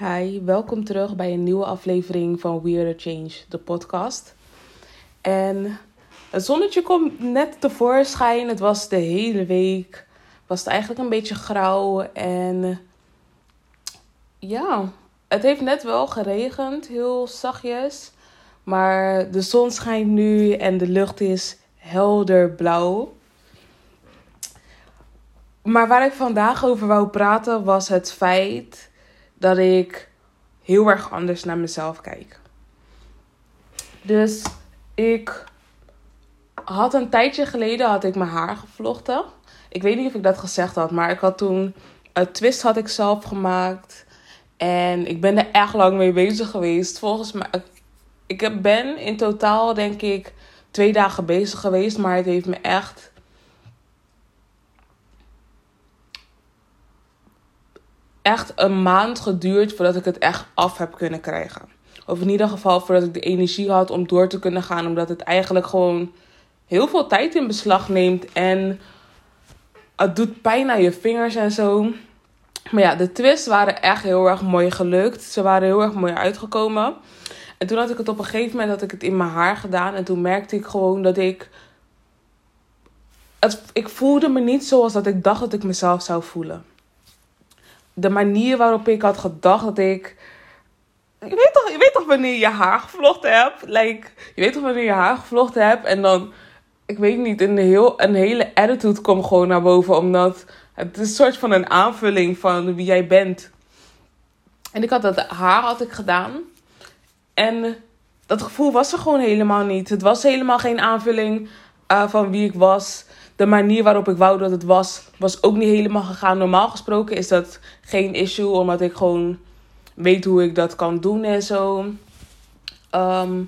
Hi, welkom terug bij een nieuwe aflevering van Weirder Change, de podcast. En het zonnetje komt net tevoorschijn. Het was de hele week. Was het eigenlijk een beetje grauw. En ja, het heeft net wel geregend, heel zachtjes. Maar de zon schijnt nu en de lucht is helder blauw. Maar waar ik vandaag over wou praten was het feit dat ik heel erg anders naar mezelf kijk. Dus ik had een tijdje geleden had ik mijn haar gevlochten. Ik weet niet of ik dat gezegd had, maar ik had toen een twist had ik zelf gemaakt. En ik ben er echt lang mee bezig geweest. Volgens mij, ik ben in totaal denk ik twee dagen bezig geweest, maar het heeft me echt echt een maand geduurd voordat ik het echt af heb kunnen krijgen. Of in ieder geval voordat ik de energie had om door te kunnen gaan. Omdat het eigenlijk gewoon heel veel tijd in beslag neemt. En het doet pijn aan je vingers en zo. Maar ja, de twists waren echt heel erg mooi gelukt. Ze waren heel erg mooi uitgekomen. En toen had ik het op een gegeven moment had ik het in mijn haar gedaan. En toen merkte ik gewoon dat ik. Het, ik voelde me niet zoals dat ik dacht dat ik mezelf zou voelen de manier waarop ik had gedacht dat ik. Je weet toch, je weet toch wanneer je haar gevlochten hebt? Like, je weet toch wanneer je haar gevlochten hebt en dan. Ik weet niet, een, heel, een hele attitude komt gewoon naar boven. Omdat het is een soort van een aanvulling van wie jij bent. En ik had dat haar had ik gedaan. En dat gevoel was er gewoon helemaal niet. Het was helemaal geen aanvulling uh, van wie ik was de manier waarop ik wou dat het was, was ook niet helemaal gegaan. Normaal gesproken is dat geen issue, omdat ik gewoon weet hoe ik dat kan doen en zo. Ehm,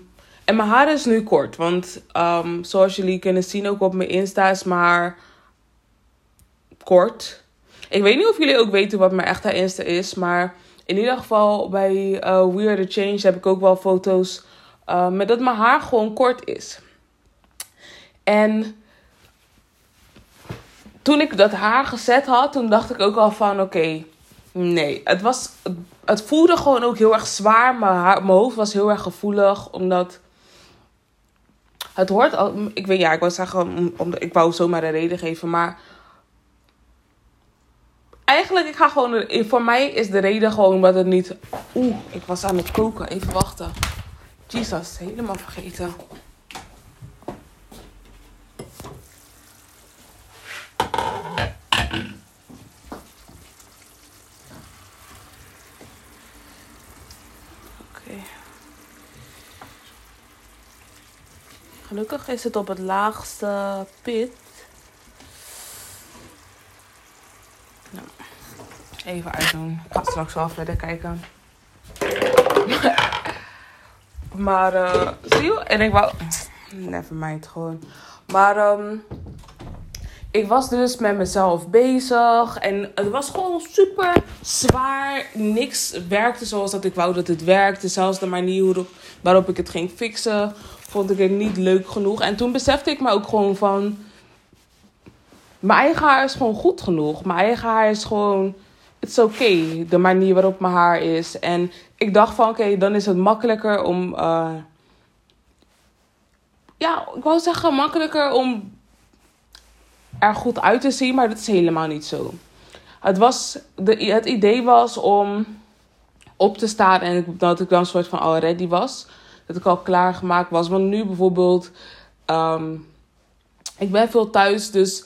en mijn haar is nu kort, want um, zoals jullie kunnen zien ook op mijn Insta is maar kort. Ik weet niet of jullie ook weten wat mijn echte Insta is, maar in ieder geval bij uh, Change heb ik ook wel foto's uh, met dat mijn haar gewoon kort is. En toen ik dat haar gezet had, toen dacht ik ook al van oké, nee. Het, was, het voelde gewoon ook heel erg zwaar. Mijn, haar, mijn hoofd was heel erg gevoelig, omdat het hoort al. Ik weet ja, ik wou zeggen, om, ik wou zomaar een reden geven, maar eigenlijk, ik ga gewoon. Voor mij is de reden gewoon omdat het niet. Oeh, ik was aan het koken. Even wachten. Jesus, helemaal vergeten. Gelukkig is het op het laagste pit. Nou, even uitdoen. Ik ga straks wel verder kijken. maar, uh, zie je? En ik wou... Never mind, gewoon. Maar, um, ik was dus met mezelf bezig. En het was gewoon super zwaar. Niks werkte zoals dat ik wou dat het werkte. Zelfs de manier waarop ik het ging fixen vond ik het niet leuk genoeg. En toen besefte ik me ook gewoon van. Mijn eigen haar is gewoon goed genoeg. Mijn eigen haar is gewoon. Het is oké, de manier waarop mijn haar is. En ik dacht van oké, dan is het makkelijker om. Uh, ja, ik wou zeggen makkelijker om er goed uit te zien, maar dat is helemaal niet zo. Het, was, de, het idee was om op te staan en dat ik dan een soort van al ready was dat ik al klaargemaakt was. Want nu bijvoorbeeld, ehm, ik ben veel thuis, dus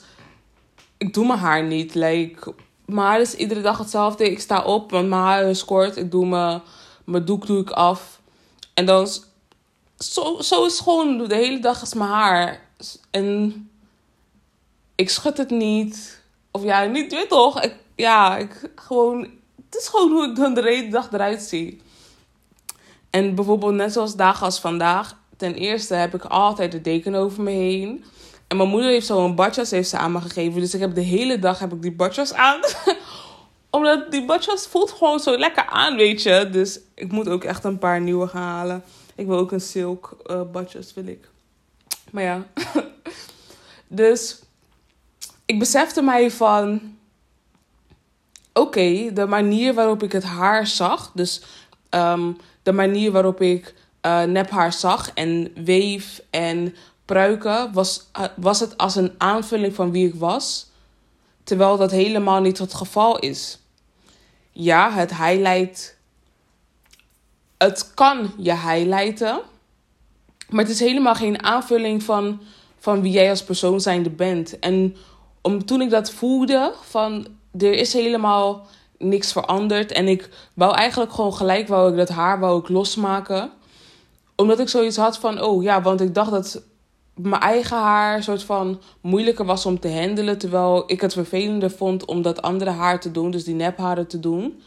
ik doe mijn haar niet. Like, mijn haar is iedere dag hetzelfde. Ik sta op, want mijn haar is kort. Ik doe mijn, mijn doek doe ik af. En dan, zo, zo is gewoon de hele dag is mijn haar. En ik schud het niet. Of ja, niet, weet toch? Ik, ja, ik gewoon, het is gewoon hoe ik dan de hele dag eruit zie. En bijvoorbeeld net zoals dagen als vandaag. Ten eerste heb ik altijd de deken over me heen. En mijn moeder heeft zo'n badjas heeft ze aan me gegeven. Dus ik heb de hele dag heb ik die badjas aan. Omdat die badjas voelt gewoon zo lekker aan, weet je. Dus ik moet ook echt een paar nieuwe gaan halen. Ik wil ook een silk uh, badjas, wil ik. Maar ja. dus ik besefte mij van... oké, de manier waarop ik het haar zag, dus ehm, de manier waarop ik uh, nephaar zag en weef en pruiken, was, uh, was het als een aanvulling van wie ik was, terwijl dat helemaal niet het geval is. Ja, het highlight. Het kan je highlighten, maar het is helemaal geen aanvulling van, van wie jij als persoon zijnde bent. En om, toen ik dat voelde, van er is helemaal niks veranderd. En ik wou eigenlijk gewoon gelijk, wou ik dat haar wou ik losmaken. Omdat ik zoiets had van, oh ja, want ik dacht dat mijn eigen haar soort van moeilijker was om te handelen. Terwijl ik het vervelender vond om dat andere haar te doen, dus die nepharen te doen,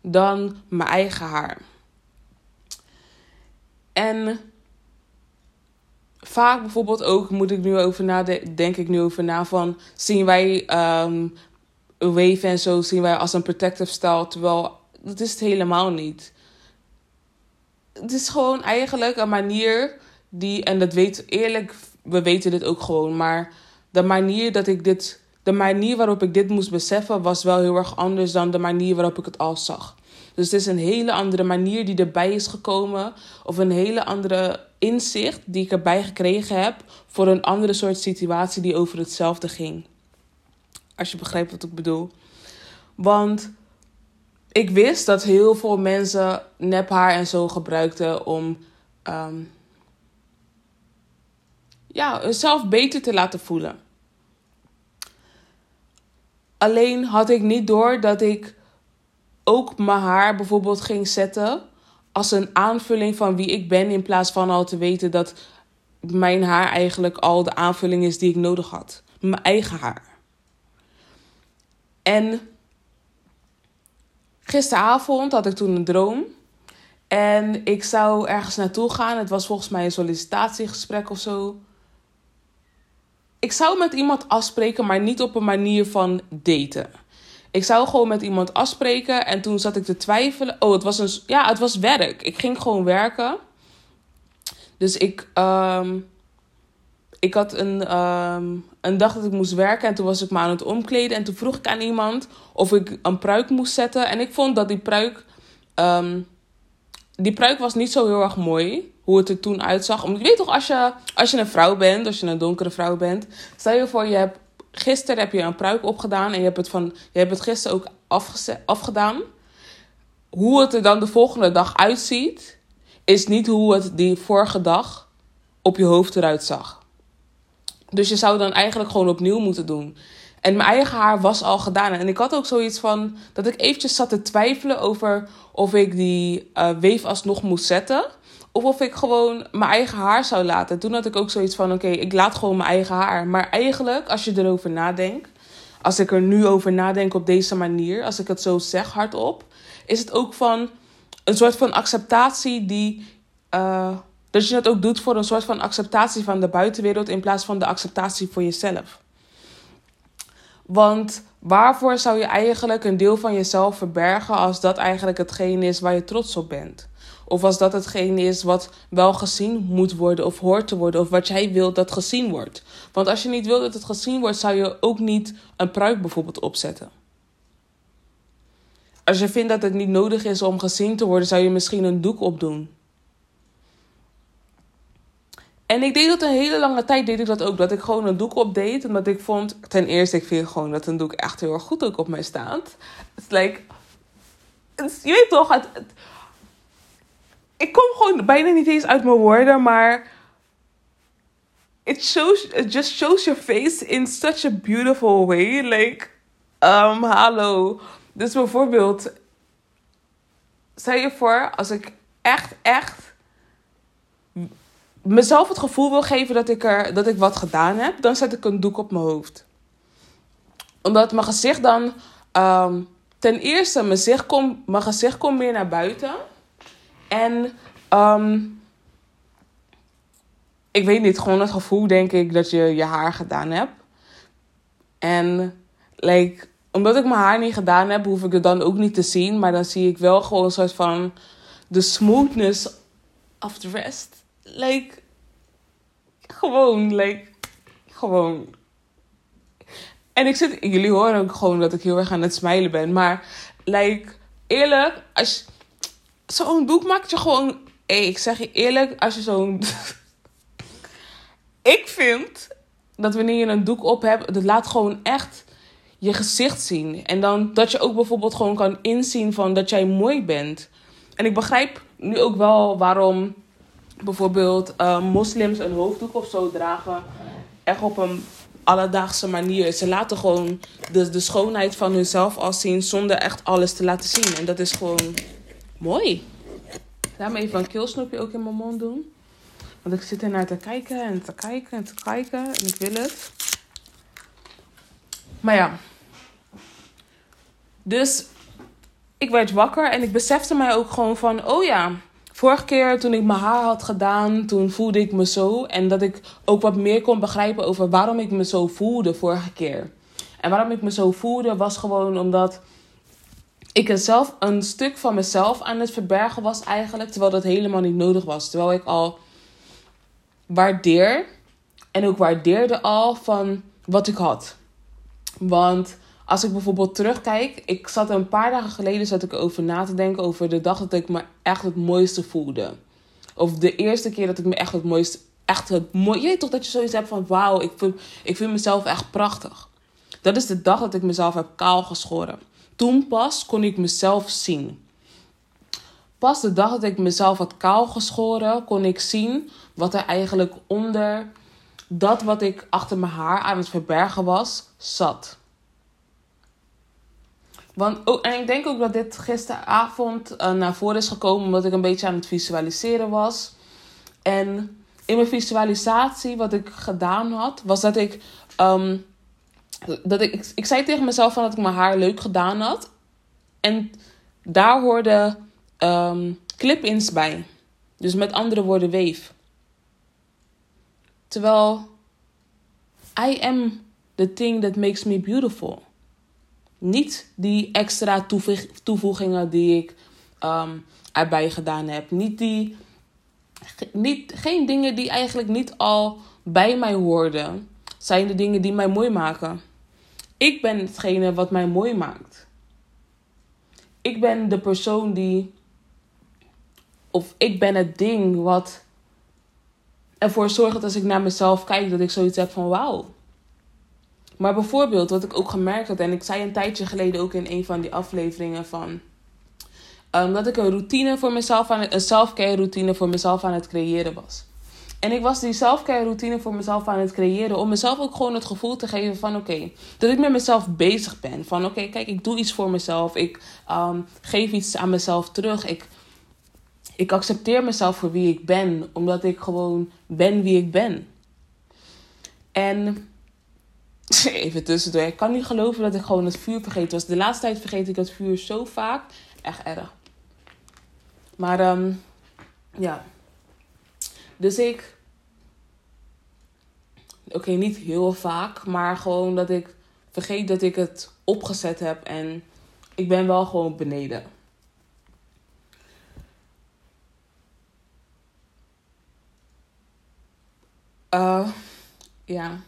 dan mijn eigen haar. En vaak bijvoorbeeld ook moet ik nu over nadenken, denk ik nu over na van zien wij um, wave en zo zien wij als een protective style, terwijl dat is het helemaal niet. Het is gewoon eigenlijk een manier die, en dat weet eerlijk, we weten dit ook gewoon, maar de manier dat ik dit, de manier waarop ik dit moest beseffen was wel heel erg anders dan de manier waarop ik het al zag. Dus het is een hele andere manier die erbij is gekomen. Of een hele andere inzicht die ik erbij gekregen heb voor een andere soort situatie die over hetzelfde ging. Als je begrijpt wat ik bedoel. Want ik wist dat heel veel mensen nephaar en zo gebruikten om um, ja, hunzelf beter te laten voelen. Alleen had ik niet door dat ik ook mijn haar bijvoorbeeld ging zetten als een aanvulling van wie ik ben, in plaats van al te weten dat mijn haar eigenlijk al de aanvulling is die ik nodig had. Mijn eigen haar. En gisteravond had ik toen een droom. En ik zou ergens naartoe gaan. Het was volgens mij een sollicitatiegesprek of zo. Ik zou met iemand afspreken, maar niet op een manier van daten. Ik zou gewoon met iemand afspreken en toen zat ik te twijfelen. Oh, het was een, ja, het was werk. Ik ging gewoon werken. Dus ik, um, ik had een, um, een dag dat ik moest werken en toen was ik me aan het omkleden. En toen vroeg ik aan iemand of ik een pruik moest zetten. En ik vond dat die pruik, um, die pruik was niet zo heel erg mooi. Hoe het er toen uitzag. Omdat je weet toch, als je, als je een vrouw bent, als je een donkere vrouw bent. Stel je voor, je hebt gisteren heb je een pruik opgedaan en je hebt het, van, je hebt het gisteren ook afgedaan. Hoe het er dan de volgende dag uitziet, is niet hoe het die vorige dag op je hoofd eruit zag. Dus je zou dan eigenlijk gewoon opnieuw moeten doen. En mijn eigen haar was al gedaan. En ik had ook zoiets van dat ik eventjes zat te twijfelen over of ik die uh, weef alsnog moest zetten. Of of ik gewoon mijn eigen haar zou laten. Toen had ik ook zoiets van: oké, ik laat gewoon mijn eigen haar. Maar eigenlijk, als je erover nadenkt, als ik er nu over nadenk op deze manier, als ik het zo zeg hardop, is het ook van een soort van acceptatie die. Uh, dat je het ook doet voor een soort van acceptatie van de buitenwereld in plaats van de acceptatie voor jezelf. Want waarvoor zou je eigenlijk een deel van jezelf verbergen als dat eigenlijk hetgeen is waar je trots op bent? Of als dat hetgeen is wat wel gezien moet worden of hoort te worden. Of wat jij wilt dat gezien wordt. Want als je niet wilt dat het gezien wordt, zou je ook niet een pruik bijvoorbeeld opzetten. Als je vindt dat het niet nodig is om gezien te worden, zou je misschien een doek opdoen. En ik deed dat een hele lange tijd, deed ik dat ook. Dat ik gewoon een doek opdeed. Omdat ik vond, ten eerste, ik vind gewoon dat een doek echt heel erg goed ook op mij staat. Het is like, je weet toch, ik kom gewoon bijna niet eens uit mijn woorden, maar it shows, it just shows your face in such a beautiful way. Like, um, hallo. Dus bijvoorbeeld, stel je voor, als ik echt, echt mezelf het gevoel wil geven dat ik, er, dat ik wat gedaan heb, dan zet ik een doek op mijn hoofd. Omdat mijn gezicht dan, um, ten eerste, mijn gezicht, komt mijn gezicht komt meer naar buiten. En um, ik weet niet, gewoon het gevoel denk ik dat je je haar gedaan hebt. En like, omdat ik mijn haar niet gedaan heb, hoef ik het dan ook niet te zien. Maar dan zie ik wel gewoon een soort van de smoothness of the rest. Like, gewoon, like, gewoon. En ik zit, jullie horen ook gewoon dat ik heel erg aan het smijlen ben. Maar, like, eerlijk, als zo'n doek maakt je gewoon. Hey, ik zeg je eerlijk, als je zo'n. ik vind dat wanneer je een doek op hebt, dat laat gewoon echt je gezicht zien. En dan dat je ook bijvoorbeeld gewoon kan inzien van dat jij mooi bent. En ik begrijp nu ook wel waarom bijvoorbeeld uh, moslims een hoofddoek of zo dragen. Echt op een alledaagse manier. Ze laten gewoon de, de schoonheid van hunzelf al zien zonder echt alles te laten zien. En dat is gewoon mooi. Laat me even een keelsnoepje ook in mijn mond doen. Want ik zit er naar te kijken en te kijken en te kijken. En ik wil het. Maar ja. Dus ik werd wakker en ik besefte mij ook gewoon van... Oh ja, vorige keer toen ik mijn haar had gedaan, toen voelde ik me zo. En dat ik ook wat meer kon begrijpen over waarom ik me zo voelde vorige keer. En waarom ik me zo voelde was gewoon omdat ik zelf een stuk van mezelf aan het verbergen was eigenlijk. Terwijl dat helemaal niet nodig was. Terwijl ik al waardeer en ook waardeerde al van wat ik had. Want als ik bijvoorbeeld terugkijk, ik zat een paar dagen geleden zat ik over na te denken over de dag dat ik me echt het mooiste voelde. Of de eerste keer dat ik me echt het mooiste, echt het mooie, je weet toch dat je zoiets hebt van wauw, ik vind, ik vind mezelf echt prachtig. Dat is de dag dat ik mezelf heb kaal geschoren. Toen pas kon ik mezelf zien. Pas de dag dat ik mezelf had kaal geschoren, kon ik zien wat er eigenlijk onder dat wat ik achter mijn haar aan het verbergen was, zat. Want, oh, en ik denk ook dat dit gisteravond uh, naar voren is gekomen omdat ik een beetje aan het visualiseren was. En in mijn visualisatie, wat ik gedaan had, was dat ik. Um, dat ik, ik, zei tegen mezelf van dat ik mijn haar leuk gedaan had. En daar hoorden um, clip-ins bij. Dus met andere woorden, weef. Terwijl I am the thing that makes me beautiful. Niet die extra toevoegingen die ik um, erbij gedaan heb. Niet die. Niet, geen dingen die eigenlijk niet al bij mij hoorden. Zijn de dingen die mij mooi maken. Ik ben hetgene wat mij mooi maakt. Ik ben de persoon die. Of ik ben het ding wat ervoor zorgt dat als ik naar mezelf kijk, dat ik zoiets heb van wauw. Maar bijvoorbeeld, wat ik ook gemerkt had, en ik zei een tijdje geleden ook in een van die afleveringen van. Um, dat ik een routine voor mezelf aan het, een self-care routine voor mezelf aan het creëren was. En ik was die self-care routine voor mezelf aan het creëren. Om mezelf ook gewoon het gevoel te geven van oké. dat ik met mezelf bezig ben. Van oké, kijk, ik doe iets voor mezelf. Ik um, geef iets aan mezelf terug. Ik, ik accepteer mezelf voor wie ik ben. Omdat ik gewoon ben wie ik ben. En Even tussendoor. Ik kan niet geloven dat ik gewoon het vuur vergeten was. De laatste tijd vergeet ik het vuur zo vaak. Echt erg. Maar um, ja. Dus ik. Oké, niet heel vaak. Maar gewoon dat ik vergeet dat ik het opgezet heb. En ik ben wel gewoon beneden. Uh, ja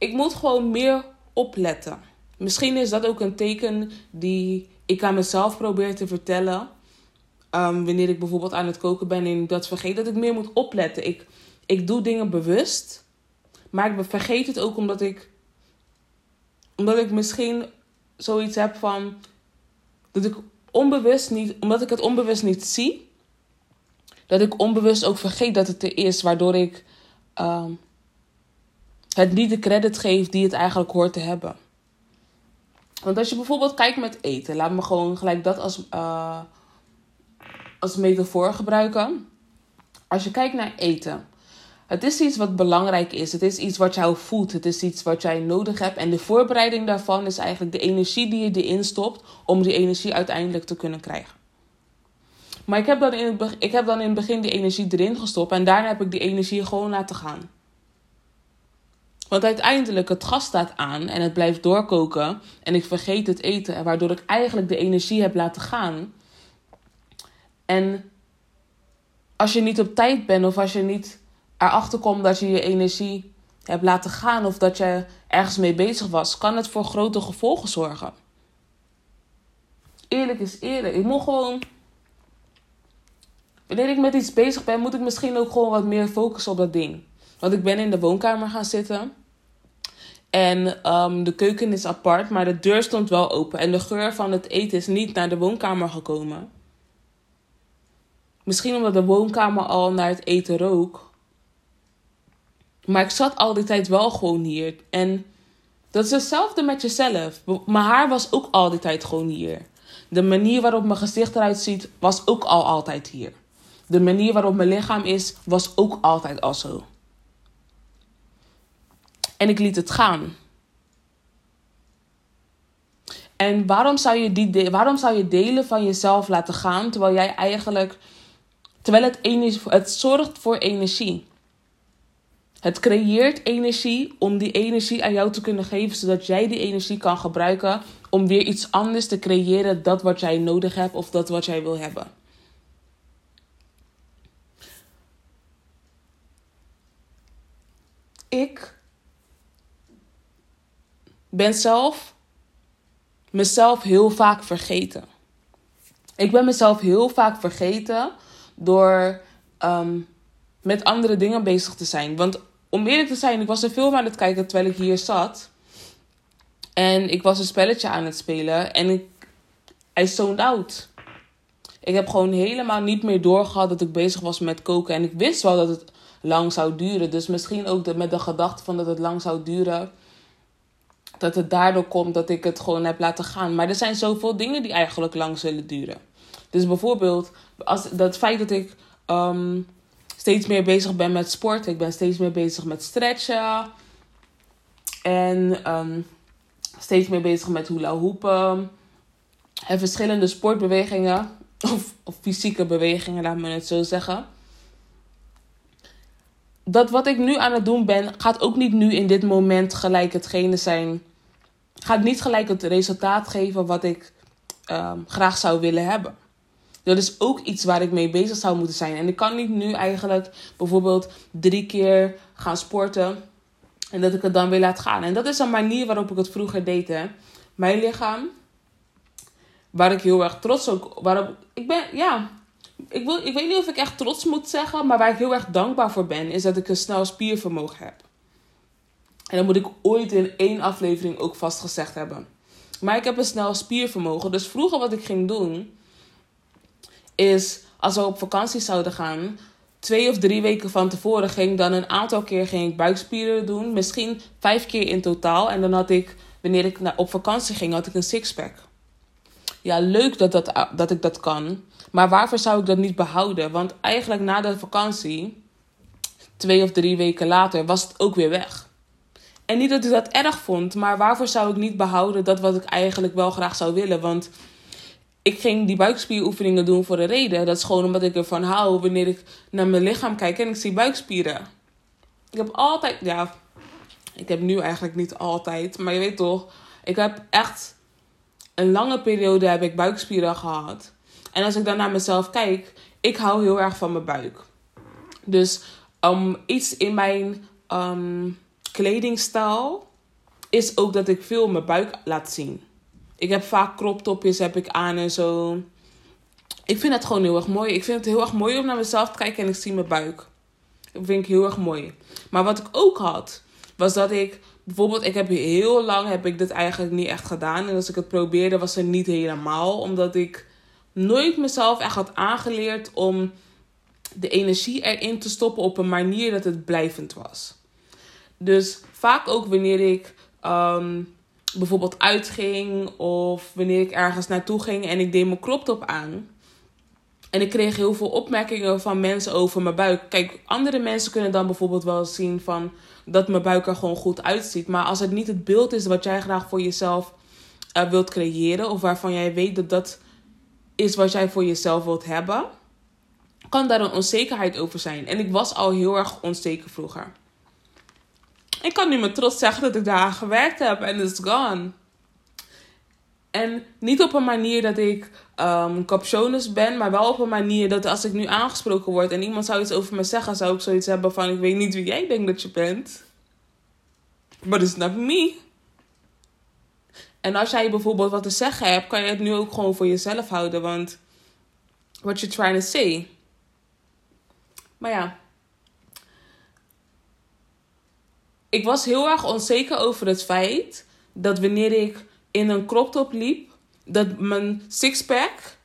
ik moet gewoon meer opletten. Misschien is dat ook een teken die ik aan mezelf probeer te vertellen. Um, wanneer ik bijvoorbeeld aan het koken ben en ik dat vergeet, dat ik meer moet opletten. Ik, ik doe dingen bewust, maar ik vergeet het ook omdat ik, omdat ik misschien zoiets heb van dat ik onbewust niet, omdat ik het onbewust niet zie, dat ik onbewust ook vergeet dat het er is, waardoor ik um, het niet de credit geeft die het eigenlijk hoort te hebben. Want als je bijvoorbeeld kijkt met eten, laat me gewoon gelijk dat als, uh, als metafoor gebruiken. Als je kijkt naar eten, het is iets wat belangrijk is. Het is iets wat jou voedt. Het is iets wat jij nodig hebt. En de voorbereiding daarvan is eigenlijk de energie die je erin stopt om die energie uiteindelijk te kunnen krijgen. Maar ik heb dan in ik heb dan in het begin die energie erin gestopt en daarna heb ik die energie gewoon laten gaan. Want uiteindelijk het gas staat aan en het blijft doorkoken en ik vergeet het eten, waardoor ik eigenlijk de energie heb laten gaan. En als je niet op tijd bent of als je niet erachter komt dat je je energie hebt laten gaan of dat je ergens mee bezig was, kan het voor grote gevolgen zorgen. Eerlijk is eerlijk. Ik moet gewoon. Wanneer ik met iets bezig ben, moet ik misschien ook gewoon wat meer focussen op dat ding. Want ik ben in de woonkamer gaan zitten. En um, de keuken is apart, maar de deur stond wel open. En de geur van het eten is niet naar de woonkamer gekomen. Misschien omdat de woonkamer al naar het eten rook. Maar ik zat al die tijd wel gewoon hier. En dat is hetzelfde met jezelf. Mijn haar was ook al die tijd gewoon hier. De manier waarop mijn gezicht eruit ziet, was ook al altijd hier. De manier waarop mijn lichaam is, was ook altijd al zo. En ik liet het gaan. En waarom zou je, die waarom zou je delen van jezelf laten gaan terwijl jij eigenlijk. Terwijl het, energie, het zorgt voor energie. Het creëert energie om die energie aan jou te kunnen geven, zodat jij die energie kan gebruiken om weer iets anders te creëren, dat wat jij nodig hebt of dat wat jij wil hebben. Ik ben zelf mezelf heel vaak vergeten. Ik ben mezelf heel vaak vergeten door um, met andere dingen bezig te zijn. Want om eerlijk te zijn, ik was een film aan het kijken terwijl ik hier zat. En ik was een spelletje aan het spelen. En ik. I zoned out. Ik heb gewoon helemaal niet meer doorgehad dat ik bezig was met koken. En ik wist wel dat het lang zou duren. Dus misschien ook met de gedachte van dat het lang zou duren dat het daardoor komt dat ik het gewoon heb laten gaan. Maar er zijn zoveel dingen die eigenlijk lang zullen duren. Dus bijvoorbeeld, als, dat feit dat ik um, steeds meer bezig ben met sport. Ik ben steeds meer bezig met stretchen. En um, steeds meer bezig met hula hoepen. En verschillende sportbewegingen. Of, of fysieke bewegingen, laat me het zo zeggen. Dat wat ik nu aan het doen ben, gaat ook niet nu in dit moment gelijk hetgene zijn gaat niet gelijk het resultaat geven wat ik ehm, graag zou willen hebben. Dat is ook iets waar ik mee bezig zou moeten zijn. En ik kan niet nu eigenlijk bijvoorbeeld drie keer gaan sporten. En dat ik het dan weer laat gaan. En dat is een manier waarop ik het vroeger deed. Hè. Mijn lichaam. Waar ik heel erg trots ook. Waarop, ik ben, ja. Ik, wil, ik weet niet of ik echt trots moet zeggen. Maar waar ik heel erg dankbaar voor ben. Is dat ik een snel spiervermogen heb. En dat moet ik ooit in één aflevering ook vastgezegd hebben. Maar ik heb een snel spiervermogen. Dus vroeger wat ik ging doen, is als we op vakantie zouden gaan, twee of drie weken van tevoren ging ik dan een aantal keer ging ik buikspieren doen. Misschien vijf keer in totaal. En dan had ik, wanneer ik op vakantie ging, had ik een sixpack. Ja, leuk dat, dat, dat ik dat kan. Maar waarvoor zou ik dat niet behouden? Want eigenlijk na de vakantie, twee of drie weken later, was het ook weer weg. En niet dat ik dat erg vond, maar waarvoor zou ik niet behouden dat wat ik eigenlijk wel graag zou willen? Want ik ging die buikspieroefeningen doen voor een reden. Dat is gewoon omdat ik ervan hou wanneer ik naar mijn lichaam kijk en ik zie buikspieren. Ik heb altijd, ja, ik heb nu eigenlijk niet altijd, maar je weet toch, ik heb echt een lange periode heb ik buikspieren gehad. En als ik dan naar mezelf kijk, ik hou heel erg van mijn buik. Dus um, iets in mijn um, kledingstijl is ook dat ik veel mijn buik laat zien. Ik heb vaak crop topjes heb ik aan en zo. Ik vind het gewoon heel erg mooi. Ik vind het heel erg mooi om naar mezelf te kijken en ik zie mijn buik. Dat vind ik heel erg mooi. Maar wat ik ook had, was dat ik bijvoorbeeld, ik heb heel lang heb ik dit eigenlijk niet echt gedaan. En als ik het probeerde, was het niet helemaal. Omdat ik nooit mezelf echt had aangeleerd om de energie erin te stoppen op een manier dat het blijvend was. Dus vaak ook wanneer ik um, bijvoorbeeld uitging of wanneer ik ergens naartoe ging en ik deed mijn crop top aan. En ik kreeg heel veel opmerkingen van mensen over mijn buik. Kijk, andere mensen kunnen dan bijvoorbeeld wel zien van dat mijn buik er gewoon goed uitziet. Maar als het niet het beeld is wat jij graag voor jezelf uh, wilt creëren, of waarvan jij weet dat dat is wat jij voor jezelf wilt hebben, kan daar een onzekerheid over zijn. En ik was al heel erg onzeker vroeger. Ik kan nu met trots zeggen dat ik daar gewerkt heb en it's gone. En niet op een manier dat ik um, captionus ben, maar wel op een manier dat als ik nu aangesproken word en iemand zou iets over me zeggen, zou ik zoiets hebben van: Ik weet niet wie jij denkt dat je bent. But it's not me. En als jij bijvoorbeeld wat te zeggen hebt, kan je het nu ook gewoon voor jezelf houden. Want what you're trying to say. Maar ja. Ik was heel erg onzeker over het feit dat wanneer ik in een crop top liep, dat mijn sixpack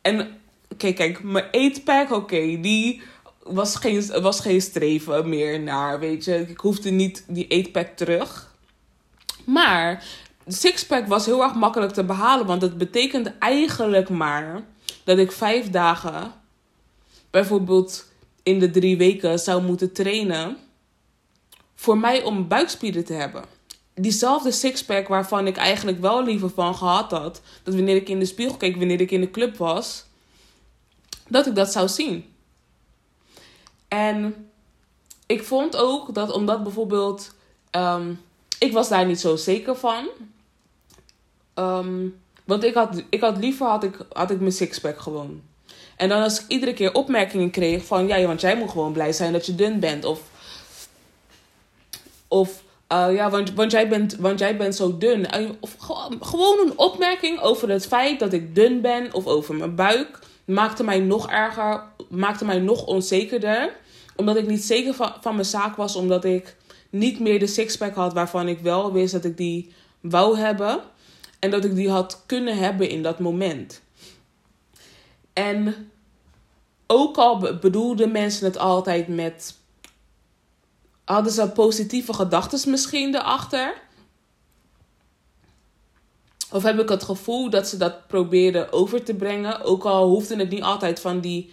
en oké, kijk, mijn eightpack, oké, die was geen, was geen streven meer naar, weet je. Ik hoefde niet die eightpack terug. Maar de sixpack was heel erg makkelijk te behalen, want het betekende eigenlijk maar dat ik vijf dagen, bijvoorbeeld in de drie weken, zou moeten trainen voor mij om buikspieren te hebben. Diezelfde sixpack waarvan ik eigenlijk wel liever van gehad had, dat wanneer ik in de spiegel keek, wanneer ik in de club was, dat ik dat zou zien. En ik vond ook dat omdat bijvoorbeeld, um, ik was daar niet zo zeker van. Um, want ik had, ik had liever had ik, had ik mijn sixpack gewoon. En dan als ik iedere keer opmerkingen kreeg van... Ja, want jij moet gewoon blij zijn dat je dun bent. Of... Of... Uh, ja, want, want, jij bent, want jij bent zo dun. Of gewoon een opmerking over het feit dat ik dun ben. Of over mijn buik. Maakte mij nog erger. Maakte mij nog onzekerder. Omdat ik niet zeker van, van mijn zaak was. Omdat ik niet meer de sixpack had waarvan ik wel wist dat ik die wou hebben. En dat ik die had kunnen hebben in dat moment. En ook al bedoelden mensen het altijd met. Hadden ze positieve gedachten misschien erachter. Of heb ik het gevoel dat ze dat probeerden over te brengen. Ook al hoefde het niet altijd van die.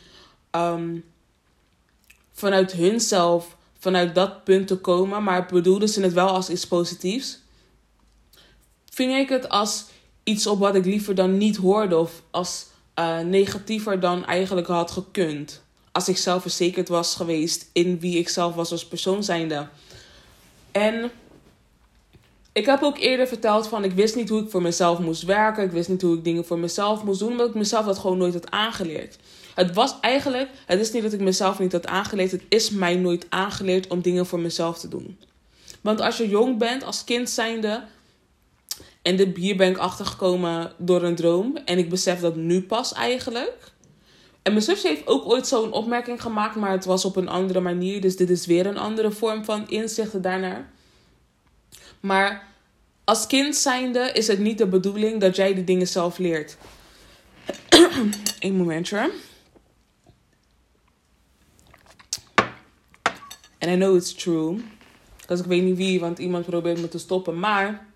Um, vanuit hunzelf, vanuit dat punt te komen. Maar bedoelden ze het wel als iets positiefs ving ik het als iets op wat ik liever dan niet hoorde. Of als uh, negatiever dan eigenlijk had gekund. Als ik zelf verzekerd was geweest in wie ik zelf was als persoon zijnde. En ik heb ook eerder verteld van ik wist niet hoe ik voor mezelf moest werken. Ik wist niet hoe ik dingen voor mezelf moest doen. Omdat ik mezelf dat gewoon nooit had aangeleerd. Het was eigenlijk, het is niet dat ik mezelf niet had aangeleerd. Het is mij nooit aangeleerd om dingen voor mezelf te doen. Want als je jong bent, als kind zijnde, en de, hier ben ik achtergekomen door een droom. En ik besef dat nu pas eigenlijk. En mijn zusje heeft ook ooit zo'n opmerking gemaakt, maar het was op een andere manier. Dus dit is weer een andere vorm van inzichten daarnaar. Maar als kind zijnde is het niet de bedoeling dat jij die dingen zelf leert. Eén momentje. En I know it's true. Dus ik weet niet wie, want iemand probeert me te stoppen. Maar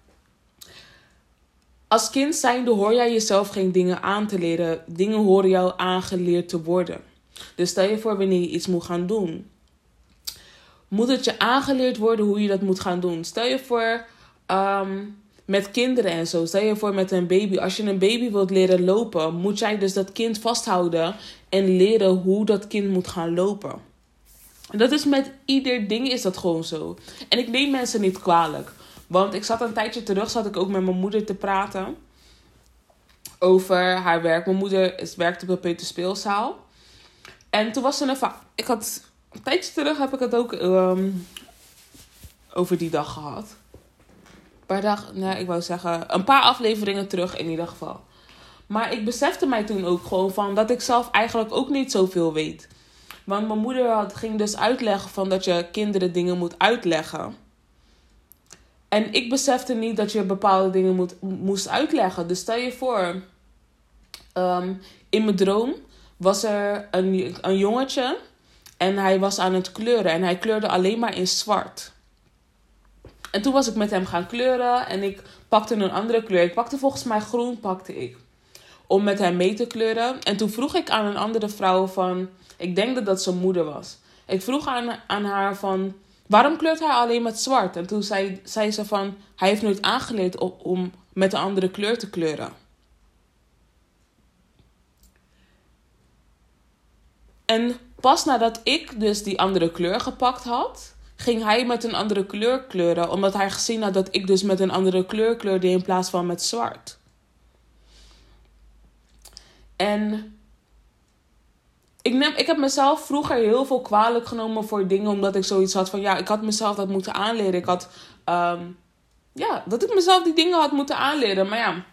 als kind zijnde hoor jij jezelf geen dingen aan te leren. Dingen horen jou aangeleerd te worden. Dus stel je voor wanneer je iets moet gaan doen. Moet het je aangeleerd worden hoe je dat moet gaan doen? Stel je voor um, met kinderen en zo. Stel je voor met een baby. Als je een baby wilt leren lopen, moet jij dus dat kind vasthouden en leren hoe dat kind moet gaan lopen. En dat is met ieder ding is dat gewoon zo. En ik neem mensen niet kwalijk. Want ik zat een tijdje terug, zat ik ook met mijn moeder te praten. Over haar werk. Mijn moeder is, werkt op de peuterspeelzaal. En toen was er een... Ik had... Een tijdje terug heb ik het ook um, over die dag gehad. Een paar dagen... Nee, ik wou zeggen... Een paar afleveringen terug in ieder geval. Maar ik besefte mij toen ook gewoon van... Dat ik zelf eigenlijk ook niet zoveel weet. Want mijn moeder had, ging dus uitleggen van dat je kinderen dingen moet uitleggen. En ik besefte niet dat je bepaalde dingen moet, moest uitleggen. Dus stel je voor, ehm, in mijn droom was er een, een jongetje en hij was aan het kleuren en hij kleurde alleen maar in zwart. En toen was ik met hem gaan kleuren en ik pakte een andere kleur. Ik pakte volgens mij groen, pakte ik. Om met hem mee te kleuren. En toen vroeg ik aan een andere vrouw van... Ik denk dat dat zijn moeder was. Ik vroeg aan, aan haar van... Waarom kleurt hij alleen met zwart? En toen zei, zei ze van, hij heeft nooit aangeleerd om, om met een andere kleur te kleuren. En pas nadat ik dus die andere kleur gepakt had, ging hij met een andere kleur kleuren. Omdat hij gezien had dat ik dus met een andere kleur kleurde in plaats van met zwart. En ik, neem, ik heb mezelf vroeger heel veel kwalijk genomen voor dingen. Omdat ik zoiets had van ja, ik had mezelf dat moeten aanleren. Ik had ehm, ja, dat ik mezelf die dingen had moeten aanleren. Maar ja,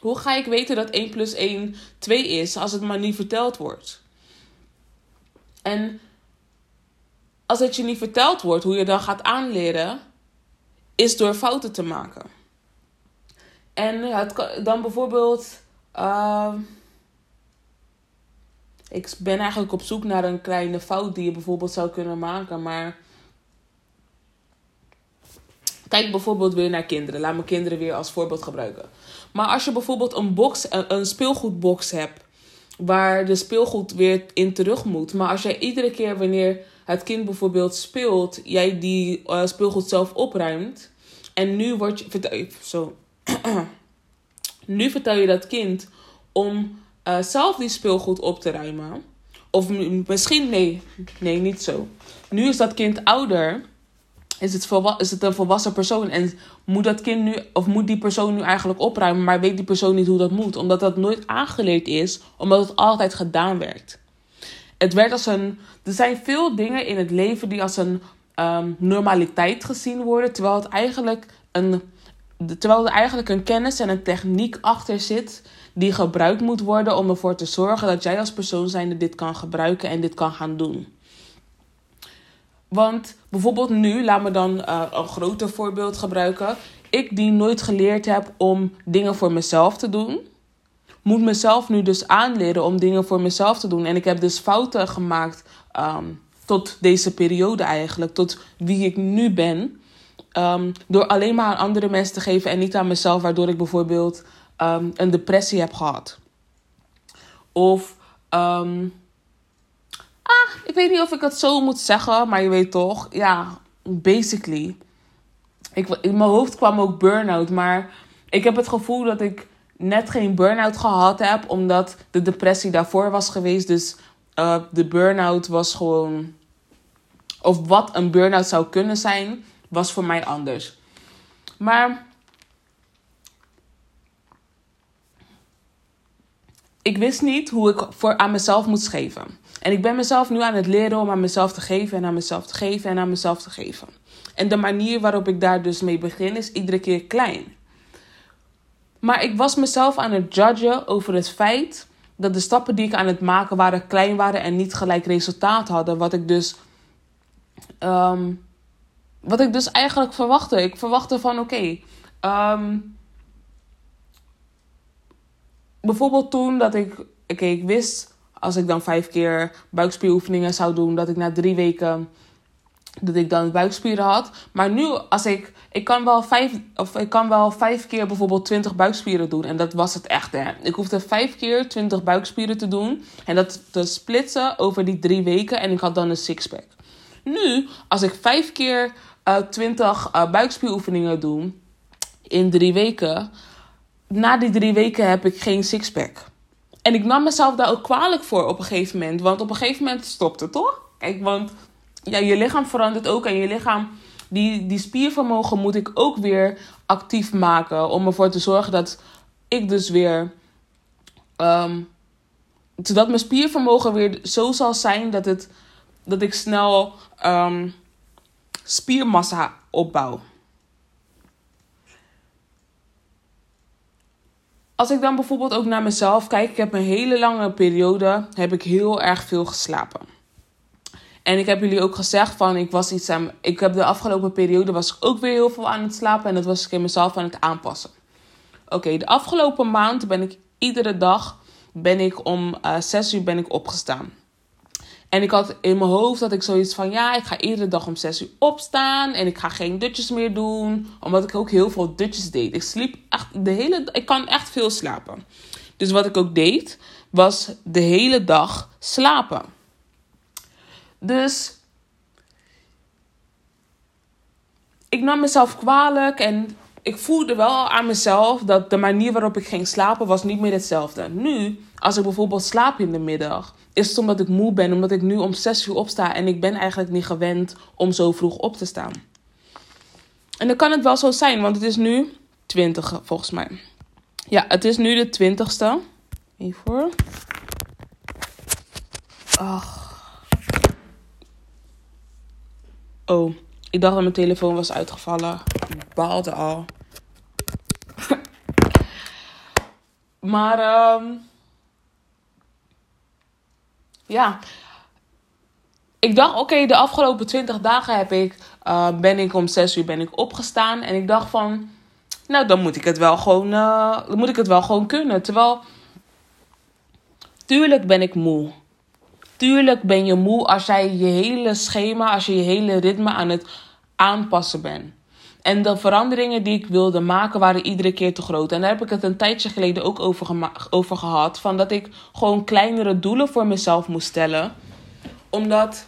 hoe ga ik weten dat 1 plus 1 2 is als het maar niet verteld wordt? En als het je niet verteld wordt, hoe je dan gaat aanleren, is door fouten te maken. En dan bijvoorbeeld. Uh, ik ben eigenlijk op zoek naar een kleine fout die je bijvoorbeeld zou kunnen maken. Maar. Kijk bijvoorbeeld weer naar kinderen. Laat mijn kinderen weer als voorbeeld gebruiken. Maar als je bijvoorbeeld een, box, een speelgoedbox hebt. Waar de speelgoed weer in terug moet. Maar als jij iedere keer wanneer het kind bijvoorbeeld speelt. Jij die uh, speelgoed zelf opruimt. En nu word je. Zo. nu vertel je dat kind om uh, zelf die speelgoed op te ruimen. Of misschien, nee, nee, niet zo. Nu is dat kind ouder. Is het, is het een volwassen persoon. En moet dat kind nu, of moet die persoon nu eigenlijk opruimen. Maar weet die persoon niet hoe dat moet. Omdat dat nooit aangeleerd is. Omdat het altijd gedaan werd. Het werd als een. Er zijn veel dingen in het leven die als een um, normaliteit gezien worden. Terwijl het eigenlijk een. Terwijl er eigenlijk een kennis en een techniek achter zit die gebruikt moet worden om ervoor te zorgen dat jij als persoon zijnde dit kan gebruiken en dit kan gaan doen. Want bijvoorbeeld nu, laat me dan uh, een groter voorbeeld gebruiken. Ik die nooit geleerd heb om dingen voor mezelf te doen, moet mezelf nu dus aanleren om dingen voor mezelf te doen. En ik heb dus fouten gemaakt um, tot deze periode eigenlijk, tot wie ik nu ben. Um, door alleen maar aan andere mensen te geven en niet aan mezelf, waardoor ik bijvoorbeeld um, een depressie heb gehad. Of, um, ah, ik weet niet of ik het zo moet zeggen, maar je weet toch, ja, basically. Ik, in mijn hoofd kwam ook burn-out, maar ik heb het gevoel dat ik net geen burn-out gehad heb, omdat de depressie daarvoor was geweest. Dus uh, de burn-out was gewoon, of wat een burn-out zou kunnen zijn, was voor mij anders. Maar ik wist niet hoe ik voor aan mezelf moest geven. En ik ben mezelf nu aan het leren om aan mezelf te geven en aan mezelf te geven en aan mezelf te geven. En de manier waarop ik daar dus mee begin is iedere keer klein. Maar ik was mezelf aan het judgen over het feit dat de stappen die ik aan het maken waren klein waren en niet gelijk resultaat hadden. Wat ik dus, um, wat ik dus eigenlijk verwachtte. Ik verwachtte van oké, ehm, bijvoorbeeld toen dat ik, ik wist als ik dan vijf keer buikspieroefeningen zou doen, dat ik na drie weken dat ik dan buikspieren had. Maar nu, als ik, ik kan wel vijf, of ik kan wel vijf keer bijvoorbeeld twintig buikspieren doen. En dat was het echt, hè. Ik hoefde vijf keer twintig buikspieren te doen. En dat te splitsen over die drie weken. En ik had dan een sixpack. Nu, als ik vijf keer uh, twintig uh, buikspieroefeningen doe in drie weken na die drie weken heb ik geen sixpack. En ik nam mezelf daar ook kwalijk voor op een gegeven moment. Want op een gegeven moment stopte het toch? Kijk, want ja, je lichaam verandert ook. En je lichaam, die, die spiervermogen moet ik ook weer actief maken. Om ervoor te zorgen dat ik dus weer. Um, zodat mijn spiervermogen weer zo zal zijn dat, het, dat ik snel um, spiermassa opbouw. Als ik dan bijvoorbeeld ook naar mezelf kijk, ik heb een hele lange periode, heb ik heel erg veel geslapen. En ik heb jullie ook gezegd van, ik was iets aan, ik heb de afgelopen periode was ik ook weer heel veel aan het slapen en dat was ik in mezelf aan het aanpassen. Oké, de afgelopen maand ben ik iedere dag ben ik om uh, eh, 6 uur ben ik opgestaan. En ik had in mijn hoofd dat ik zoiets van ja, ik ga iedere dag om 6 uur opstaan en ik ga geen dutjes meer doen, omdat ik ook heel veel dutjes deed. Ik sliep echt de hele ik kan echt veel slapen. Dus wat ik ook deed, was de hele dag slapen. Dus ik nam mezelf kwalijk en ik voelde wel aan mezelf dat de manier waarop ik ging slapen was niet meer hetzelfde. Nu, als ik bijvoorbeeld slaap in de middag, is het omdat ik moe ben, omdat ik nu om 6 uur opsta en ik ben eigenlijk niet gewend om zo vroeg op te staan. En dan kan het wel zo zijn, want het is nu 20 volgens mij. Ja, het is nu de 20ste. Even voor. Ach. Oh, ik dacht dat mijn telefoon was uitgevallen. Ik baalde al. maar, ehm ja. Ik dacht, oké, de afgelopen 20 dagen heb ik, uh, ben ik om 6 uur ben ik opgestaan. En ik dacht van, nou, dan moet ik het wel gewoon, uh, dan moet ik het wel gewoon kunnen. Terwijl, tuurlijk ben ik moe. Tuurlijk ben je moe als jij je hele schema, als je je hele ritme aan het aanpassen bent. En de veranderingen die ik wilde maken waren iedere keer te groot. En daar heb ik het een tijdje geleden ook over, over gehad. Van dat ik gewoon kleinere doelen voor mezelf moest stellen. Omdat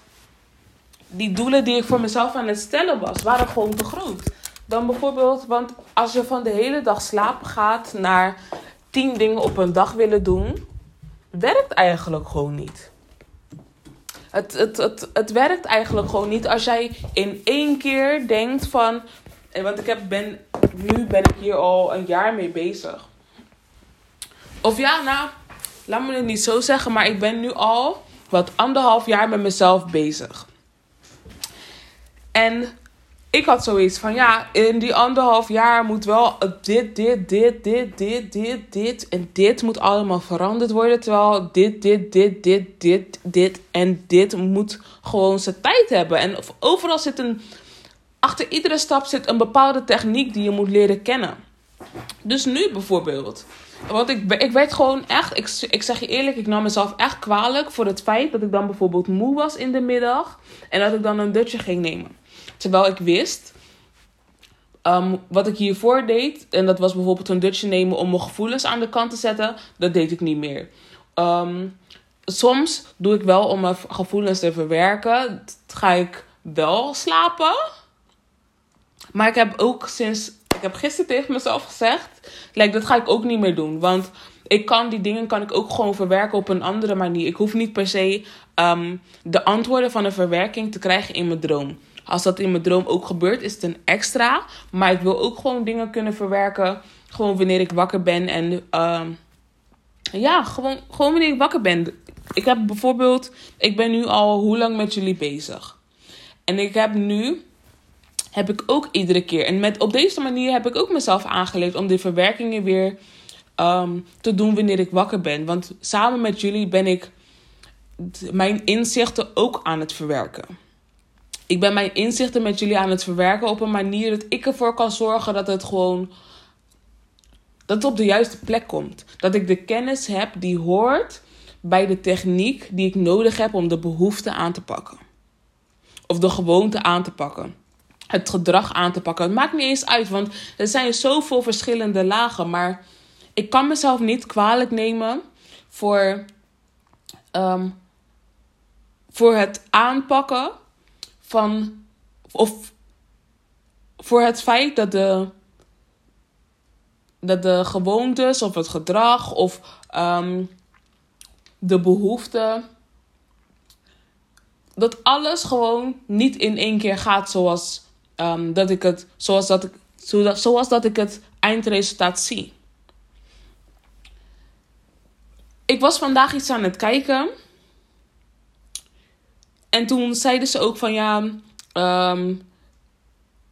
die doelen die ik voor mezelf aan het stellen was, waren gewoon te groot. Dan bijvoorbeeld, want als je van de hele dag slapen gaat naar tien dingen op een dag willen doen, werkt eigenlijk gewoon niet. Het, het, het, het werkt eigenlijk gewoon niet als jij in één keer denkt van. Want ik heb, ben, nu ben ik hier al een jaar mee bezig. Of ja, nou, laat me het niet zo zeggen, maar ik ben nu al wat anderhalf jaar met mezelf bezig. En ik had zoiets van, ja, in die anderhalf jaar moet wel dit, dit, dit, dit, dit, dit, dit en dit moet allemaal veranderd worden. Terwijl dit, dit, dit, dit, dit, dit en dit moet gewoon zijn tijd hebben. En overal zit een, achter iedere stap zit een bepaalde techniek die je moet leren kennen. Dus nu bijvoorbeeld. Want ik, ik werd gewoon echt, ik, ik zeg je eerlijk, ik nam mezelf echt kwalijk voor het feit dat ik dan bijvoorbeeld moe was in de middag. En dat ik dan een dutje ging nemen. Terwijl ik wist, um, wat ik hiervoor deed, en dat was bijvoorbeeld een dutje nemen om mijn gevoelens aan de kant te zetten, dat deed ik niet meer. Um, soms doe ik wel om mijn gevoelens te verwerken, ga ik wel slapen. Maar ik heb ook sinds, ik heb gisteren tegen mezelf gezegd, like, dat ga ik ook niet meer doen. Want ik kan die dingen kan ik ook gewoon verwerken op een andere manier. Ik hoef niet per se um, de antwoorden van een verwerking te krijgen in mijn droom. Als dat in mijn droom ook gebeurt, is het een extra. Maar ik wil ook gewoon dingen kunnen verwerken. Gewoon wanneer ik wakker ben. En uh, ja, gewoon, gewoon wanneer ik wakker ben. Ik heb bijvoorbeeld, ik ben nu al hoe lang met jullie bezig. En ik heb nu, heb ik ook iedere keer. En met, op deze manier heb ik ook mezelf aangeleerd om die verwerkingen weer um, te doen wanneer ik wakker ben. Want samen met jullie ben ik mijn inzichten ook aan het verwerken. Ik ben mijn inzichten met jullie aan het verwerken op een manier dat ik ervoor kan zorgen dat het gewoon. dat het op de juiste plek komt. Dat ik de kennis heb die hoort bij de techniek die ik nodig heb om de behoefte aan te pakken. Of de gewoonte aan te pakken. Het gedrag aan te pakken. Het maakt niet eens uit, want er zijn zoveel verschillende lagen. Maar ik kan mezelf niet kwalijk nemen voor, um, voor het aanpakken van. Of voor het feit dat de. Dat de gewoontes of het gedrag of um, de behoeften. Dat alles gewoon niet in één keer gaat zoals um, dat ik het. Zoals dat ik, zoals dat ik het eindresultaat zie. Ik was vandaag iets aan het kijken. En toen zeiden ze ook van ja, um,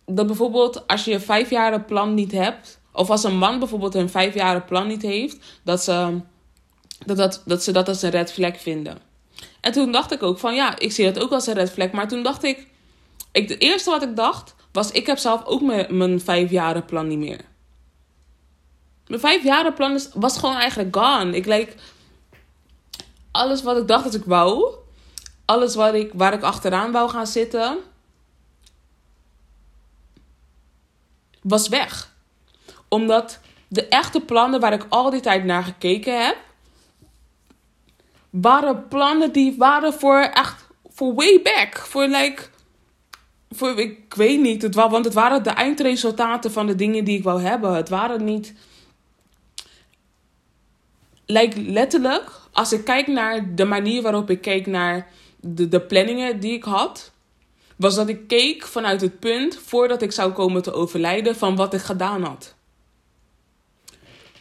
dat bijvoorbeeld als je een vijfjaren plan niet hebt, of als een man bijvoorbeeld een vijfjaren plan niet heeft, dat ze dat, dat, dat ze dat als een red flag vinden. En toen dacht ik ook van ja, ik zie dat ook als een red flag. Maar toen dacht ik, ik het eerste wat ik dacht was, ik heb zelf ook mijn, mijn vijfjaren plan niet meer. Mijn vijfjaren plan was gewoon eigenlijk gone. Ik like, alles wat ik dacht dat ik wou, alles waar ik, waar ik achteraan wou gaan zitten, was weg. Omdat de echte plannen waar ik al die tijd naar gekeken heb, waren plannen die waren voor echt, voor way back. Voor like, voor, ik weet niet, het was, want het waren de eindresultaten van de dingen die ik wou hebben. Het waren niet, like, letterlijk, als ik kijk naar de manier waarop ik keek naar de, de planningen die ik had, was dat ik keek vanuit het punt voordat ik zou komen te overlijden van wat ik gedaan had.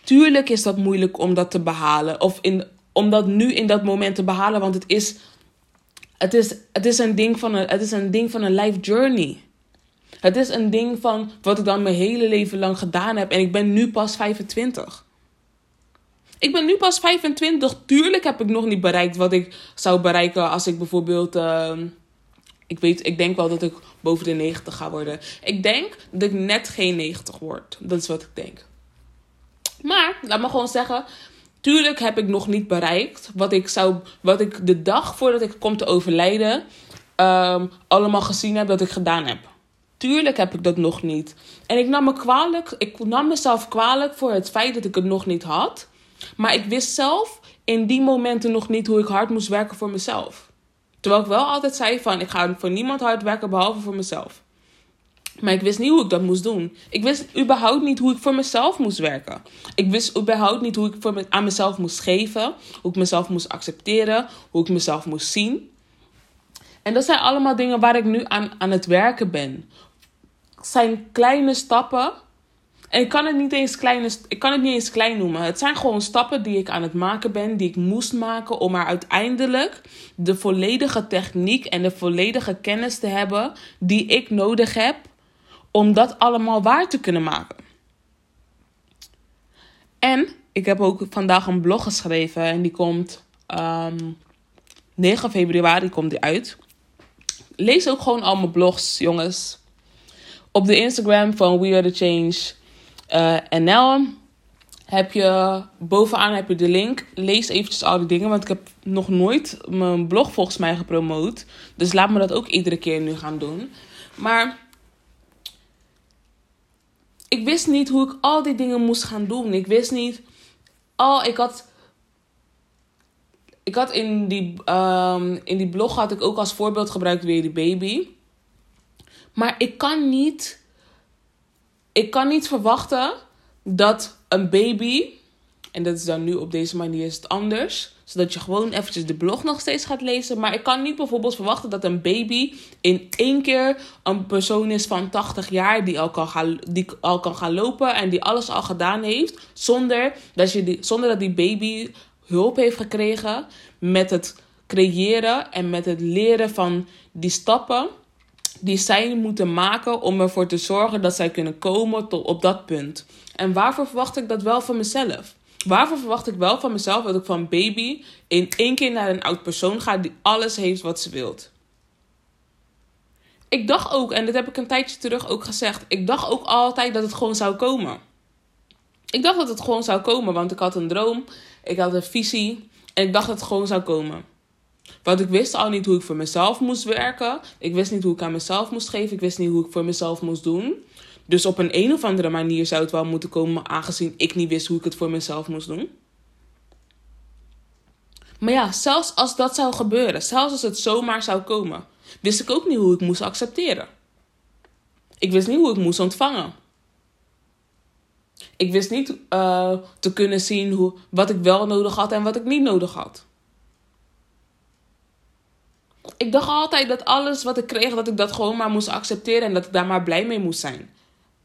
Tuurlijk is dat moeilijk om dat te behalen. Of in, om dat nu in dat moment te behalen. Want het is, het is, het is, een, ding van een, het is een ding van een life journey. Het is een ding van wat ik dan mijn hele leven lang gedaan heb. En ik ben nu pas 25. Ik ben nu pas 25. Tuurlijk heb ik nog niet bereikt wat ik zou bereiken als ik bijvoorbeeld. Ehm, ik weet, ik denk wel dat ik boven de 90 ga worden. Ik denk dat ik net geen 90 word. Dat is wat ik denk. Maar laat me gewoon zeggen. Tuurlijk heb ik nog niet bereikt wat ik zou. Wat ik de dag voordat ik kom te overlijden. Um, allemaal gezien heb dat ik gedaan heb. Tuurlijk heb ik dat nog niet. En ik nam me kwalijk. Ik nam mezelf kwalijk voor het feit dat ik het nog niet had. Maar ik wist zelf in die momenten nog niet hoe ik hard moest werken voor mezelf. Terwijl ik wel altijd zei van ik ga voor niemand hard werken behalve voor mezelf. Maar ik wist niet hoe ik dat moest doen. Ik wist überhaupt niet hoe ik voor mezelf moest werken. Ik wist überhaupt niet hoe ik voor aan mezelf moest geven. Hoe ik mezelf moest accepteren. Hoe ik mezelf moest zien. En dat zijn allemaal dingen waar ik nu aan, aan het werken ben. Het zijn kleine stappen en ik kan het niet eens klein, ik kan het niet eens klein noemen. Het zijn gewoon stappen die ik aan het maken ben, die ik moest maken om er uiteindelijk de volledige techniek en de volledige kennis te hebben die ik nodig heb om dat allemaal waar te kunnen maken. En ik heb ook vandaag een blog geschreven en die komt um, ehm, 9 februari komt die uit. Lees ook gewoon al mijn blogs, jongens. Op de Instagram van We Are The Change en NL heb je bovenaan heb je de link. Lees eventjes al die dingen, want ik heb nog nooit mijn blog volgens mij gepromoot. Dus laat me dat ook iedere keer nu gaan doen. Maar ik wist niet hoe ik al die dingen moest gaan doen. Ik wist niet. Oh, ik had. Ik had in die, um, in die blog had ik ook als voorbeeld gebruikt weer die baby. Maar ik kan niet ik kan niet verwachten dat een baby, en dat is dan nu op deze manier is het anders, zodat je gewoon eventjes de blog nog steeds gaat lezen. Maar ik kan niet bijvoorbeeld verwachten dat een baby in één keer een persoon is van 80 jaar die al kan gaan, die al kan gaan lopen en die alles al gedaan heeft, zonder dat, je die, zonder dat die baby hulp heeft gekregen met het creëren en met het leren van die stappen die zij moeten maken om ervoor te zorgen dat zij kunnen komen tot op dat punt. En waarvoor verwacht ik dat wel van mezelf? Waarvoor verwacht ik wel van mezelf dat ik van baby in één keer naar een oud persoon ga die alles heeft wat ze wilt? Ik dacht ook, en dat heb ik een tijdje terug ook gezegd, ik dacht ook altijd dat het gewoon zou komen. Ik dacht dat het gewoon zou komen, want ik had een droom, ik had een visie en ik dacht dat het gewoon zou komen. Want ik wist al niet hoe ik voor mezelf moest werken. Ik wist niet hoe ik aan mezelf moest geven. Ik wist niet hoe ik voor mezelf moest doen. Dus op een een of andere manier zou het wel moeten komen, aangezien ik niet wist hoe ik het voor mezelf moest doen. Maar ja, zelfs als dat zou gebeuren, zelfs als het zomaar zou komen, wist ik ook niet hoe ik moest accepteren. Ik wist niet hoe ik moest ontvangen. Ik wist niet uh, te kunnen zien hoe, wat ik wel nodig had en wat ik niet nodig had ik dacht altijd dat alles wat ik kreeg, dat ik dat gewoon maar moest accepteren en dat ik daar maar blij mee moest zijn.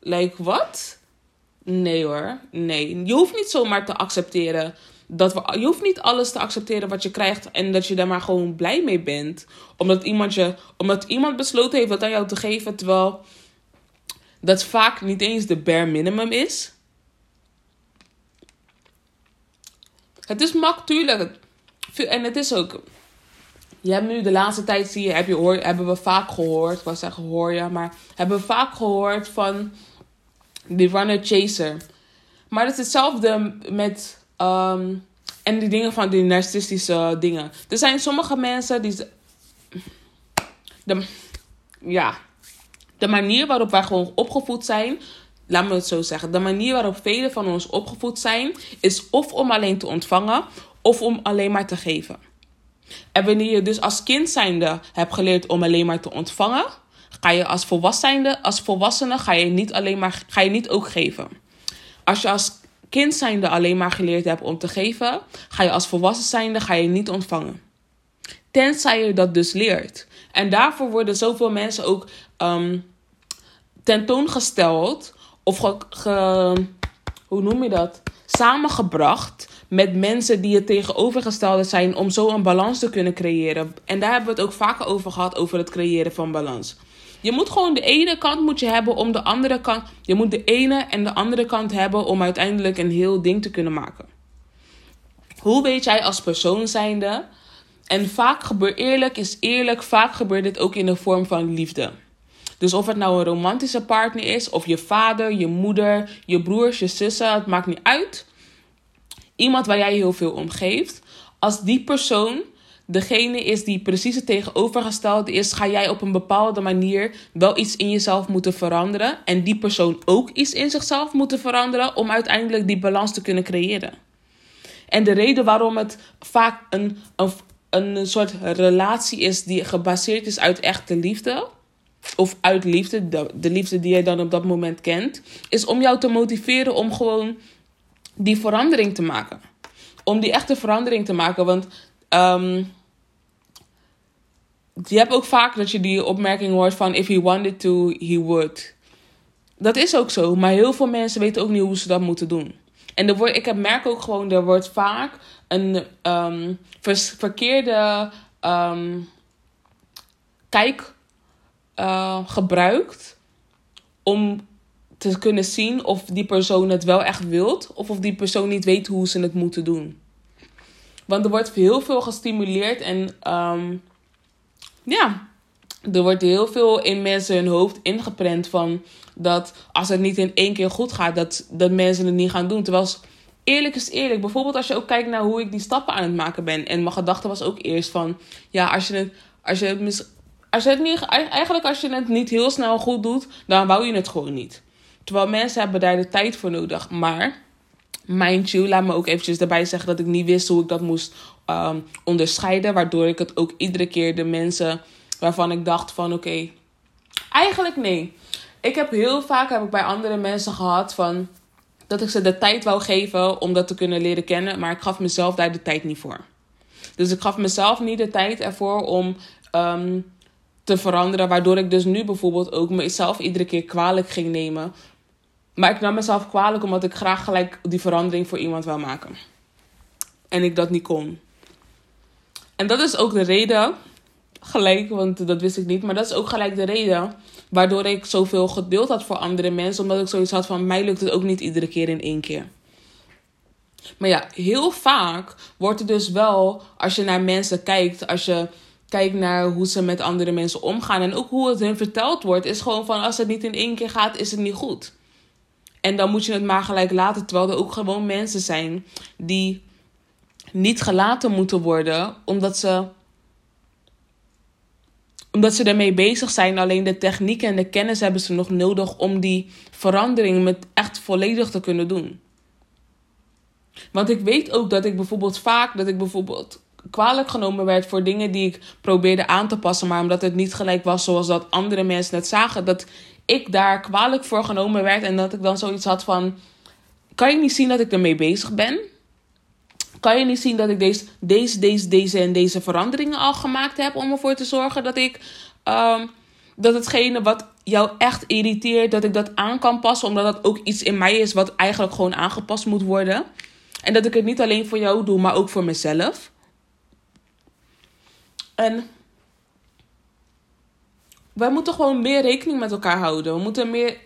Like, wat? Nee hoor, nee. Je hoeft niet zomaar te accepteren. Dat we, je hoeft niet alles te accepteren wat je krijgt en dat je daar maar gewoon blij mee bent. Omdat iemand, je, omdat iemand besloten heeft dat aan jou te geven, terwijl dat vaak niet eens de bare minimum is. Het is makkelijk. En het is ook je hebt nu de laatste tijd zie je, heb je hoor, hebben we vaak gehoord, ik wou zeggen hoor je, maar hebben we vaak gehoord van die runner chaser. Maar het is hetzelfde met um, en die dingen van die narcistische dingen. Er zijn sommige mensen die de, ja, de manier waarop wij gewoon opgevoed zijn, laat me het zo zeggen. De manier waarop velen van ons opgevoed zijn, is of om alleen te ontvangen of om alleen maar te geven. En wanneer je dus als kind zijnde hebt geleerd om alleen maar te ontvangen, ga je als volwassene, als volwassene ga je niet alleen maar ga je niet ook geven. Als je als kind zijnde alleen maar geleerd hebt om te geven, ga je als volwassen zijnde ga je niet ontvangen. Tenzij je dat dus leert. En daarvoor worden zoveel mensen ook um, tentoongesteld of ge, hoe noem je dat? Samengebracht met mensen die het tegenovergestelde zijn om zo een balans te kunnen creëren. En daar hebben we het ook vaker over gehad, over het creëren van balans. Je moet gewoon de ene kant moet je hebben om de andere kant. Je moet de ene en de andere kant hebben om uiteindelijk een heel ding te kunnen maken. Hoe weet jij als persoon zijnde? En vaak gebeurt eerlijk is eerlijk, vaak gebeurt dit ook in de vorm van liefde. Dus of het nou een romantische partner is, of je vader, je moeder, je broers, je zussen, het maakt niet uit. Iemand waar jij heel veel om geeft. Als die persoon degene is die precies het tegenovergestelde is, ga jij op een bepaalde manier wel iets in jezelf moeten veranderen. En die persoon ook iets in zichzelf moeten veranderen om uiteindelijk die balans te kunnen creëren. En de reden waarom het vaak een, een, een soort relatie is die gebaseerd is uit echte liefde. Of uit liefde, de, de liefde die jij dan op dat moment kent. Is om jou te motiveren om gewoon die verandering te maken. Om die echte verandering te maken. Want um, je hebt ook vaak dat je die opmerking hoort van... If he wanted to, he would. Dat is ook zo. Maar heel veel mensen weten ook niet hoe ze dat moeten doen. En ik merk ook gewoon, er wordt vaak een um, verkeerde um, kijk uh, gebruikt om te kunnen zien of die persoon het wel echt wilt of of die persoon niet weet hoe ze het moeten doen. Want er wordt heel veel gestimuleerd en um, ja, er wordt heel veel in mensen hun hoofd ingeprent van dat als het niet in één keer goed gaat, dat, dat mensen het niet gaan doen. Terwijl eerlijk is eerlijk. Bijvoorbeeld als je ook kijkt naar hoe ik die stappen aan het maken ben. En mijn gedachte was ook eerst van, ja, als je het, als je het, als je het niet, eigenlijk als je het niet heel snel goed doet, dan wou je het gewoon niet. Terwijl mensen hebben daar de tijd voor nodig. Maar, mind you, laat me ook eventjes daarbij zeggen dat ik niet wist hoe ik dat moest um, onderscheiden. Waardoor ik het ook iedere keer de mensen waarvan ik dacht van oké, eigenlijk nee. Ik heb heel vaak heb ik bij andere mensen gehad van dat ik ze de tijd wou geven om dat te kunnen leren kennen, maar ik gaf mezelf daar de tijd niet voor. Dus ik gaf mezelf niet de tijd ervoor om um, te veranderen, waardoor ik dus nu bijvoorbeeld ook mezelf iedere keer kwalijk ging nemen. Maar ik nam mezelf kwalijk omdat ik graag gelijk die verandering voor iemand wou maken. En ik dat niet kon. En dat is ook de reden, gelijk, want dat wist ik niet, maar dat is ook gelijk de reden waardoor ik zoveel geduld had voor andere mensen, omdat ik zoiets had van mij lukt het ook niet iedere keer in één keer. Maar ja, heel vaak wordt het dus wel, als je naar mensen kijkt, als je kijkt naar hoe ze met andere mensen omgaan en ook hoe het hen verteld wordt, is gewoon van als het niet in één keer gaat, is het niet goed. En dan moet je het maar gelijk laten, terwijl er ook gewoon mensen zijn die niet gelaten moeten worden, omdat ze, omdat ze ermee bezig zijn. Alleen de techniek en de kennis hebben ze nog nodig om die verandering met echt volledig te kunnen doen. Want ik weet ook dat ik bijvoorbeeld vaak, dat ik bijvoorbeeld kwalijk genomen werd voor dingen die ik probeerde aan te passen, maar omdat het niet gelijk was zoals dat andere mensen het zagen, dat ik daar kwalijk voor genomen werd en dat ik dan zoiets had van: kan je niet zien dat ik ermee bezig ben? kan je niet zien dat ik deze, deze, deze, deze en deze veranderingen al gemaakt heb om ervoor te zorgen dat ik um, dat hetgene wat jou echt irriteert, dat ik dat aan kan passen, omdat dat ook iets in mij is wat eigenlijk gewoon aangepast moet worden. En dat ik het niet alleen voor jou doe, maar ook voor mezelf. En wij moeten gewoon meer rekening met elkaar houden. We moeten meer.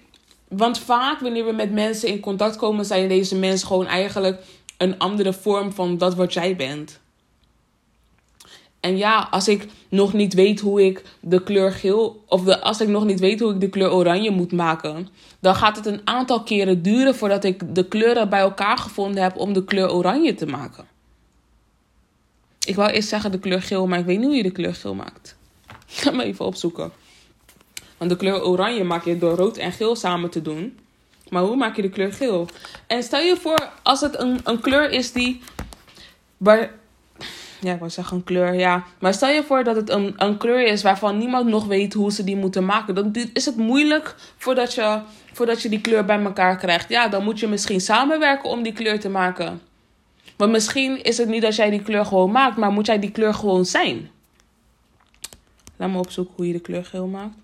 Want vaak wanneer we met mensen in contact komen, zijn deze mensen gewoon eigenlijk een andere vorm van dat wat jij bent. En ja, als ik nog niet weet hoe ik de kleur geel, of de, als ik nog niet weet hoe ik de kleur oranje moet maken, dan gaat het een aantal keren duren voordat ik de kleuren bij elkaar gevonden heb om de kleur oranje te maken. Ik wou eerst zeggen de kleur geel, maar ik weet niet hoe je de kleur geel maakt. ga me even opzoeken. Want de kleur oranje maak je door rood en geel samen te doen. Maar hoe maak je de kleur geel? En stel je voor als het een, een kleur is die. Waar, ja, ik wil zeggen een kleur, ja. Maar stel je voor dat het een, een kleur is waarvan niemand nog weet hoe ze die moeten maken. Dan is het moeilijk voordat je, voordat je die kleur bij elkaar krijgt. Ja, dan moet je misschien samenwerken om die kleur te maken. Want misschien is het niet dat jij die kleur gewoon maakt, maar moet jij die kleur gewoon zijn. Laat me opzoeken hoe je de kleur geel maakt.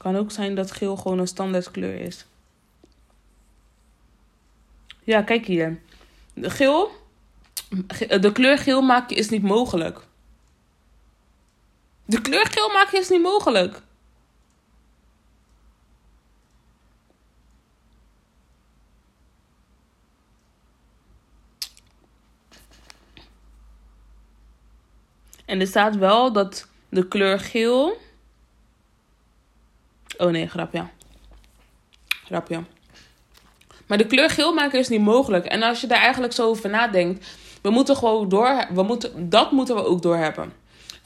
Kan ook zijn dat geel gewoon een standaard kleur is. Ja, kijk hier. De geel De kleur geel maken is niet mogelijk. De kleur geel maken is niet mogelijk. En er staat wel dat de kleur geel. Oh nee, grapje. Grapje. Maar de kleur geel maken is niet mogelijk. En als je daar eigenlijk zo over nadenkt, we moeten gewoon door. We moeten, dat moeten we ook doorhebben.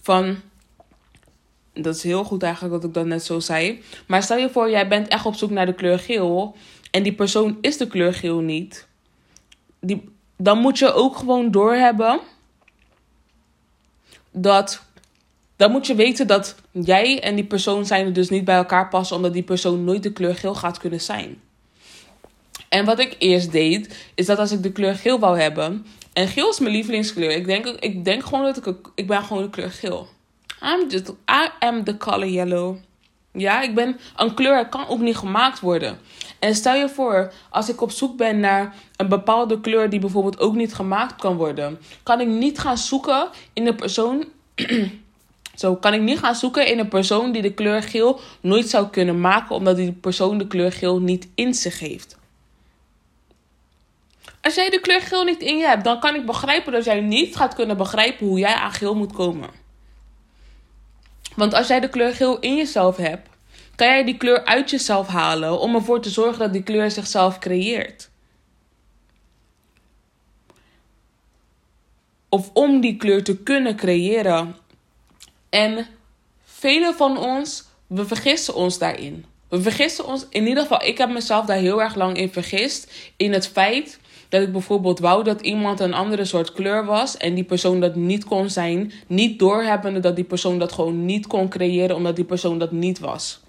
Van. Dat is heel goed eigenlijk dat ik dat net zo zei. Maar stel je voor, jij bent echt op zoek naar de kleur geel. En die persoon is de kleur geel niet. Die, dan moet je ook gewoon doorhebben dat. Dan moet je weten dat jij en die persoon zijn er dus niet bij elkaar passen, omdat die persoon nooit de kleur geel gaat kunnen zijn. En wat ik eerst deed, is dat als ik de kleur geel wou hebben. En geel is mijn lievelingskleur. Ik denk, ik denk gewoon dat ik. Ik ben gewoon de kleur geel. I'm just, I am the color yellow. Ja, ik ben een kleur, kan ook niet gemaakt worden. En stel je voor, als ik op zoek ben naar een bepaalde kleur die bijvoorbeeld ook niet gemaakt kan worden, kan ik niet gaan zoeken in een persoon. Zo kan ik niet gaan zoeken in een persoon die de kleur geel nooit zou kunnen maken, omdat die persoon de kleur geel niet in zich heeft. Als jij de kleur geel niet in je hebt, dan kan ik begrijpen dat jij niet gaat kunnen begrijpen hoe jij aan geel moet komen. Want als jij de kleur geel in jezelf hebt, kan jij die kleur uit jezelf halen om ervoor te zorgen dat die kleur zichzelf creëert. Of om die kleur te kunnen creëren. En velen van ons, we vergissen ons daarin. We vergissen ons, in ieder geval, ik heb mezelf daar heel erg lang in vergist. In het feit dat ik bijvoorbeeld wou dat iemand een andere soort kleur was en die persoon dat niet kon zijn, niet doorhebbende dat die persoon dat gewoon niet kon creëren omdat die persoon dat niet was.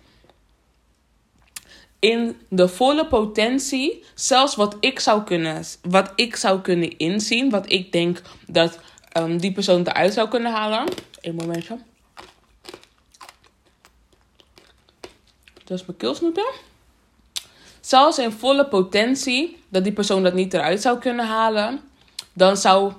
In de volle potentie, zelfs wat ik zou kunnen, wat ik zou kunnen inzien, wat ik denk dat um, die persoon eruit zou kunnen halen. Een momentje. Dat is mijn keelsnoepen zelfs in volle potentie, dat die persoon dat niet eruit zou kunnen halen, dan zou,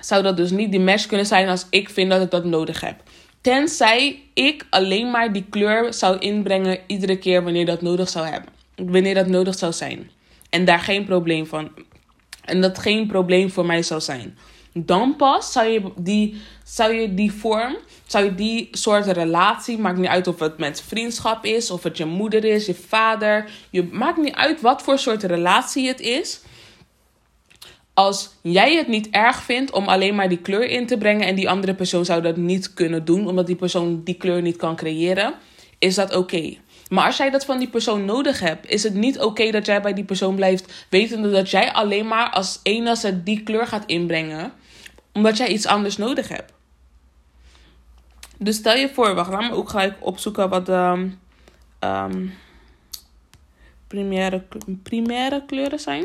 zou dat dus niet die match kunnen zijn als ik vind dat ik dat nodig heb. Tenzij ik alleen maar die kleur zou inbrengen iedere keer wanneer dat nodig zou hebben. Wanneer dat nodig zou zijn. En daar geen probleem van. En dat geen probleem voor mij zou zijn. Dan pas zou je die, zou je die vorm zou je die soort relatie, maakt niet uit of het met vriendschap is, of het je moeder is, je vader, je, maakt niet uit wat voor soort relatie het is. Als jij het niet erg vindt om alleen maar die kleur in te brengen en die andere persoon zou dat niet kunnen doen, omdat die persoon die kleur niet kan creëren, is dat oké. Maar als jij dat van die persoon nodig hebt, is het niet oké dat jij bij die persoon blijft, wetende dat jij alleen maar als enige die kleur gaat inbrengen, omdat jij iets anders nodig hebt. Dus stel je voor, wacht, laat me ook gelijk opzoeken wat de um, primaire, primaire kleuren zijn.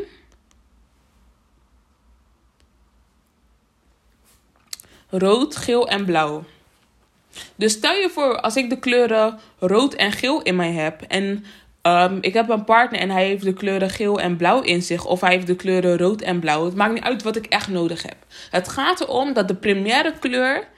Rood, geel en blauw. Dus stel je voor, als ik de kleuren rood en geel in mij heb en um, ik heb een partner en hij heeft de kleuren geel en blauw in zich, of hij heeft de kleuren rood en blauw. Het maakt niet uit wat ik echt nodig heb. Het gaat erom dat de primaire kleur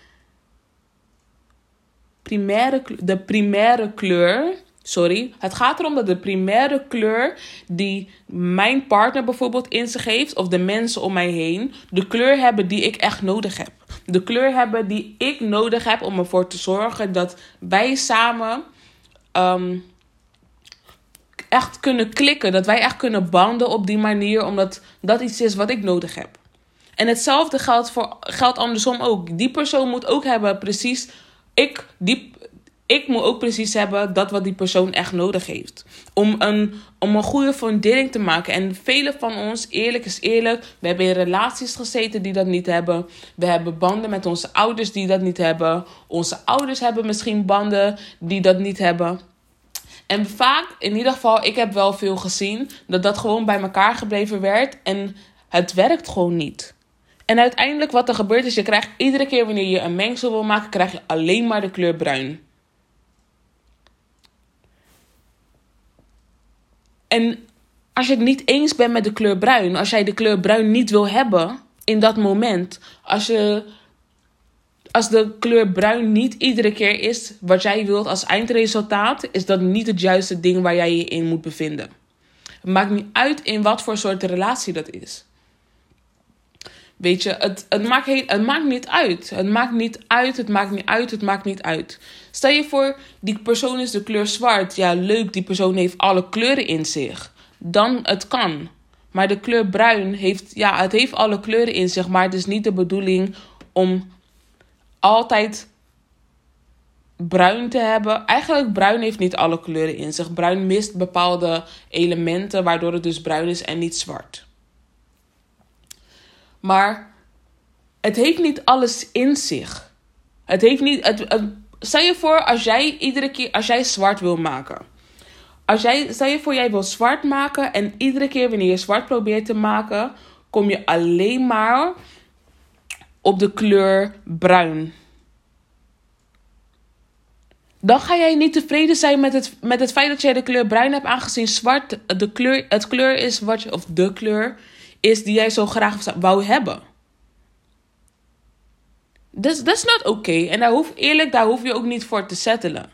primaire, de primaire kleur. Sorry. Het gaat erom dat de primaire kleur die mijn partner bijvoorbeeld in zich heeft, of de mensen om mij heen, de kleur hebben die ik echt nodig heb. De kleur hebben die ik nodig heb om ervoor te zorgen dat wij samen ehm, echt kunnen klikken. Dat wij echt kunnen banden op die manier, omdat dat iets is wat ik nodig heb. En hetzelfde geldt, voor, geldt andersom ook. Die persoon moet ook hebben precies ik, die, ik moet ook precies hebben dat wat die persoon echt nodig heeft. Om een, om een goede fundering te maken. En velen van ons, eerlijk is eerlijk, we hebben in relaties gezeten die dat niet hebben. We hebben banden met onze ouders die dat niet hebben. Onze ouders hebben misschien banden die dat niet hebben. En vaak, in ieder geval, ik heb wel veel gezien dat dat gewoon bij elkaar gebleven werd. En het werkt gewoon niet. En uiteindelijk wat er gebeurt is, je krijgt iedere keer wanneer je een mengsel wil maken, krijg je alleen maar de kleur bruin. En als je het niet eens bent met de kleur bruin, als jij de kleur bruin niet wil hebben, in dat moment. Als, je, als de kleur bruin niet iedere keer is wat jij wilt als eindresultaat, is dat niet het juiste ding waar jij je in moet bevinden. Het maakt niet uit in wat voor soort relatie dat is. Weet je, het, het, maakt het maakt niet uit. Het maakt niet uit, het maakt niet uit, het maakt niet uit. Stel je voor, die persoon is de kleur zwart. Ja, leuk, die persoon heeft alle kleuren in zich. Dan het kan. Maar de kleur bruin heeft, ja, het heeft alle kleuren in zich. Maar het is niet de bedoeling om altijd bruin te hebben. Eigenlijk bruin heeft niet alle kleuren in zich. Bruin mist bepaalde elementen waardoor het dus bruin is en niet zwart. Maar het heeft niet alles in zich. Het heeft niet. Het, stel je voor als jij iedere keer als jij zwart wil maken. Als jij, stel je voor jij wil zwart maken en iedere keer wanneer je zwart probeert te maken, kom je alleen maar op de kleur bruin. Dan ga jij niet tevreden zijn met het, met het feit dat jij de kleur bruin hebt, aangezien zwart de kleur, het kleur is wat of de kleur is die jij zo graag wou hebben. Dat is not oké. En daar hoef, eerlijk, daar hoef je ook niet voor te settelen.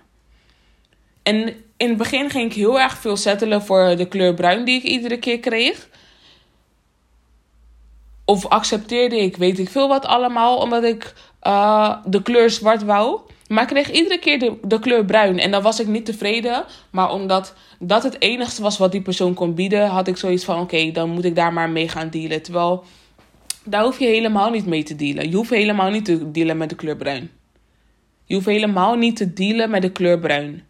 En in het begin ging ik heel erg veel settelen voor de kleur bruin die ik iedere keer kreeg. Of accepteerde ik, weet ik veel wat allemaal, omdat ik uh, de kleur zwart wou. Maar ik kreeg iedere keer de, de kleur bruin. En dan was ik niet tevreden. Maar omdat dat het enigste was wat die persoon kon bieden, had ik zoiets van: oké, dan moet ik daar maar mee gaan dealen. Terwijl daar hoef je helemaal niet mee te dealen. Je hoeft helemaal niet te dealen met de kleur bruin. Je hoeft helemaal niet te dealen met de kleur bruin.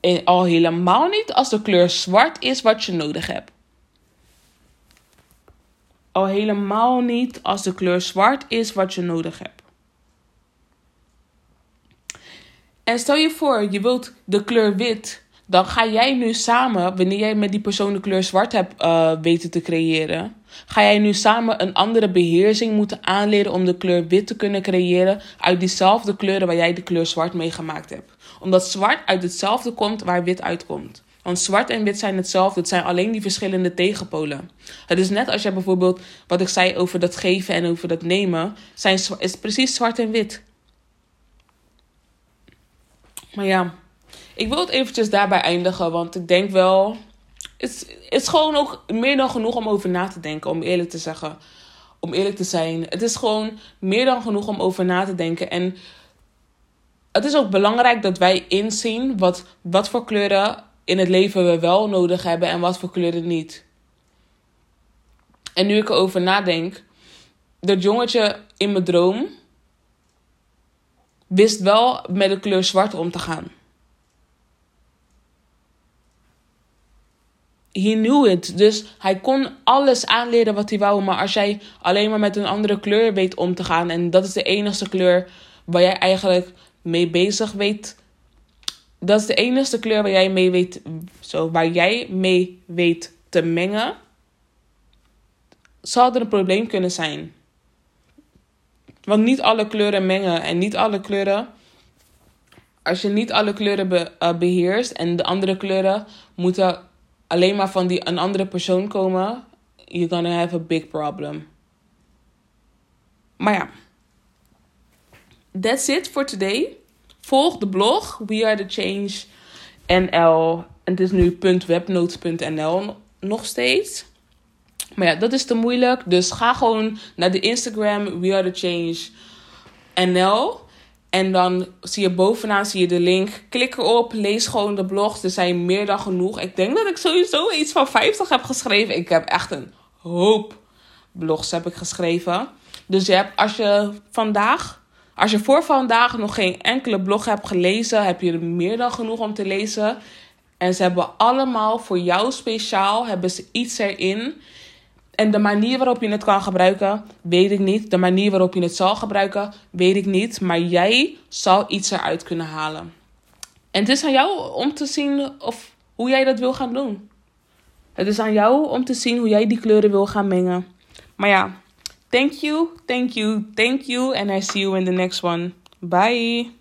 En al helemaal niet als de kleur zwart is wat je nodig hebt. Al helemaal niet als de kleur zwart is wat je nodig hebt. En stel je voor, je wilt de kleur wit. Dan ga jij nu samen, wanneer jij met die persoon de kleur zwart hebt uh, weten te creëren, ga jij nu samen een andere beheersing moeten aanleren om de kleur wit te kunnen creëren uit diezelfde kleuren waar jij de kleur zwart mee gemaakt hebt. Omdat zwart uit hetzelfde komt waar wit uitkomt. Want zwart en wit zijn hetzelfde, het zijn alleen die verschillende tegenpolen. Het is net als je bijvoorbeeld, wat ik zei over dat geven en over dat nemen, zijn, is precies zwart en wit. Maar ja, ik wil het eventjes daarbij eindigen, want ik denk wel. Het is gewoon ook meer dan genoeg om over na te denken, om eerlijk te zeggen. Om eerlijk te zijn. Het is gewoon meer dan genoeg om over na te denken. En het is ook belangrijk dat wij inzien wat, wat voor kleuren in het leven we wel nodig hebben en wat voor kleuren niet. En nu ik erover nadenk, dat jongetje in mijn droom wist wel met de kleur zwart om te gaan. He knew it. Dus hij kon alles aanleren wat hij wou. Maar als jij alleen maar met een andere kleur weet om te gaan. En dat is de enige kleur waar jij eigenlijk mee bezig weet. Dat is de enige kleur waar jij mee weet. Zo, waar jij mee weet te mengen. Zal er een probleem kunnen zijn. Want niet alle kleuren mengen en niet alle kleuren. Als je niet alle kleuren be, uh, beheerst en de andere kleuren moeten alleen maar van die, een andere persoon komen, you're gonna have a big problem. Maar ja, that's it for today. Volg de blog We Are The Change NL. En het is nu .webnotes.nl nog steeds. Maar ja, dat is te moeilijk. Dus ga gewoon naar de Instagram We Are The Change NL. En dan zie je bovenaan zie je de link. Klik erop, lees gewoon de blogs. Er zijn meer dan genoeg. Ik denk dat ik sowieso iets van 50 heb geschreven. Ik heb echt een hoop blogs heb ik geschreven. Dus je hebt, als je vandaag, als je voor vandaag nog geen enkele blog hebt gelezen, heb je er meer dan genoeg om te lezen. En ze hebben allemaal voor jou speciaal hebben ze iets erin en de manier waarop je het kan gebruiken, weet ik niet. De manier waarop je het zal gebruiken, weet ik niet. Maar jij zal iets eruit kunnen halen. En het is aan jou om te zien of hoe jij dat wil gaan doen. Het is aan jou om te zien hoe jij die kleuren wil gaan mengen. Maar ja, thank you, thank you, thank you. And I see you in the next one. Bye.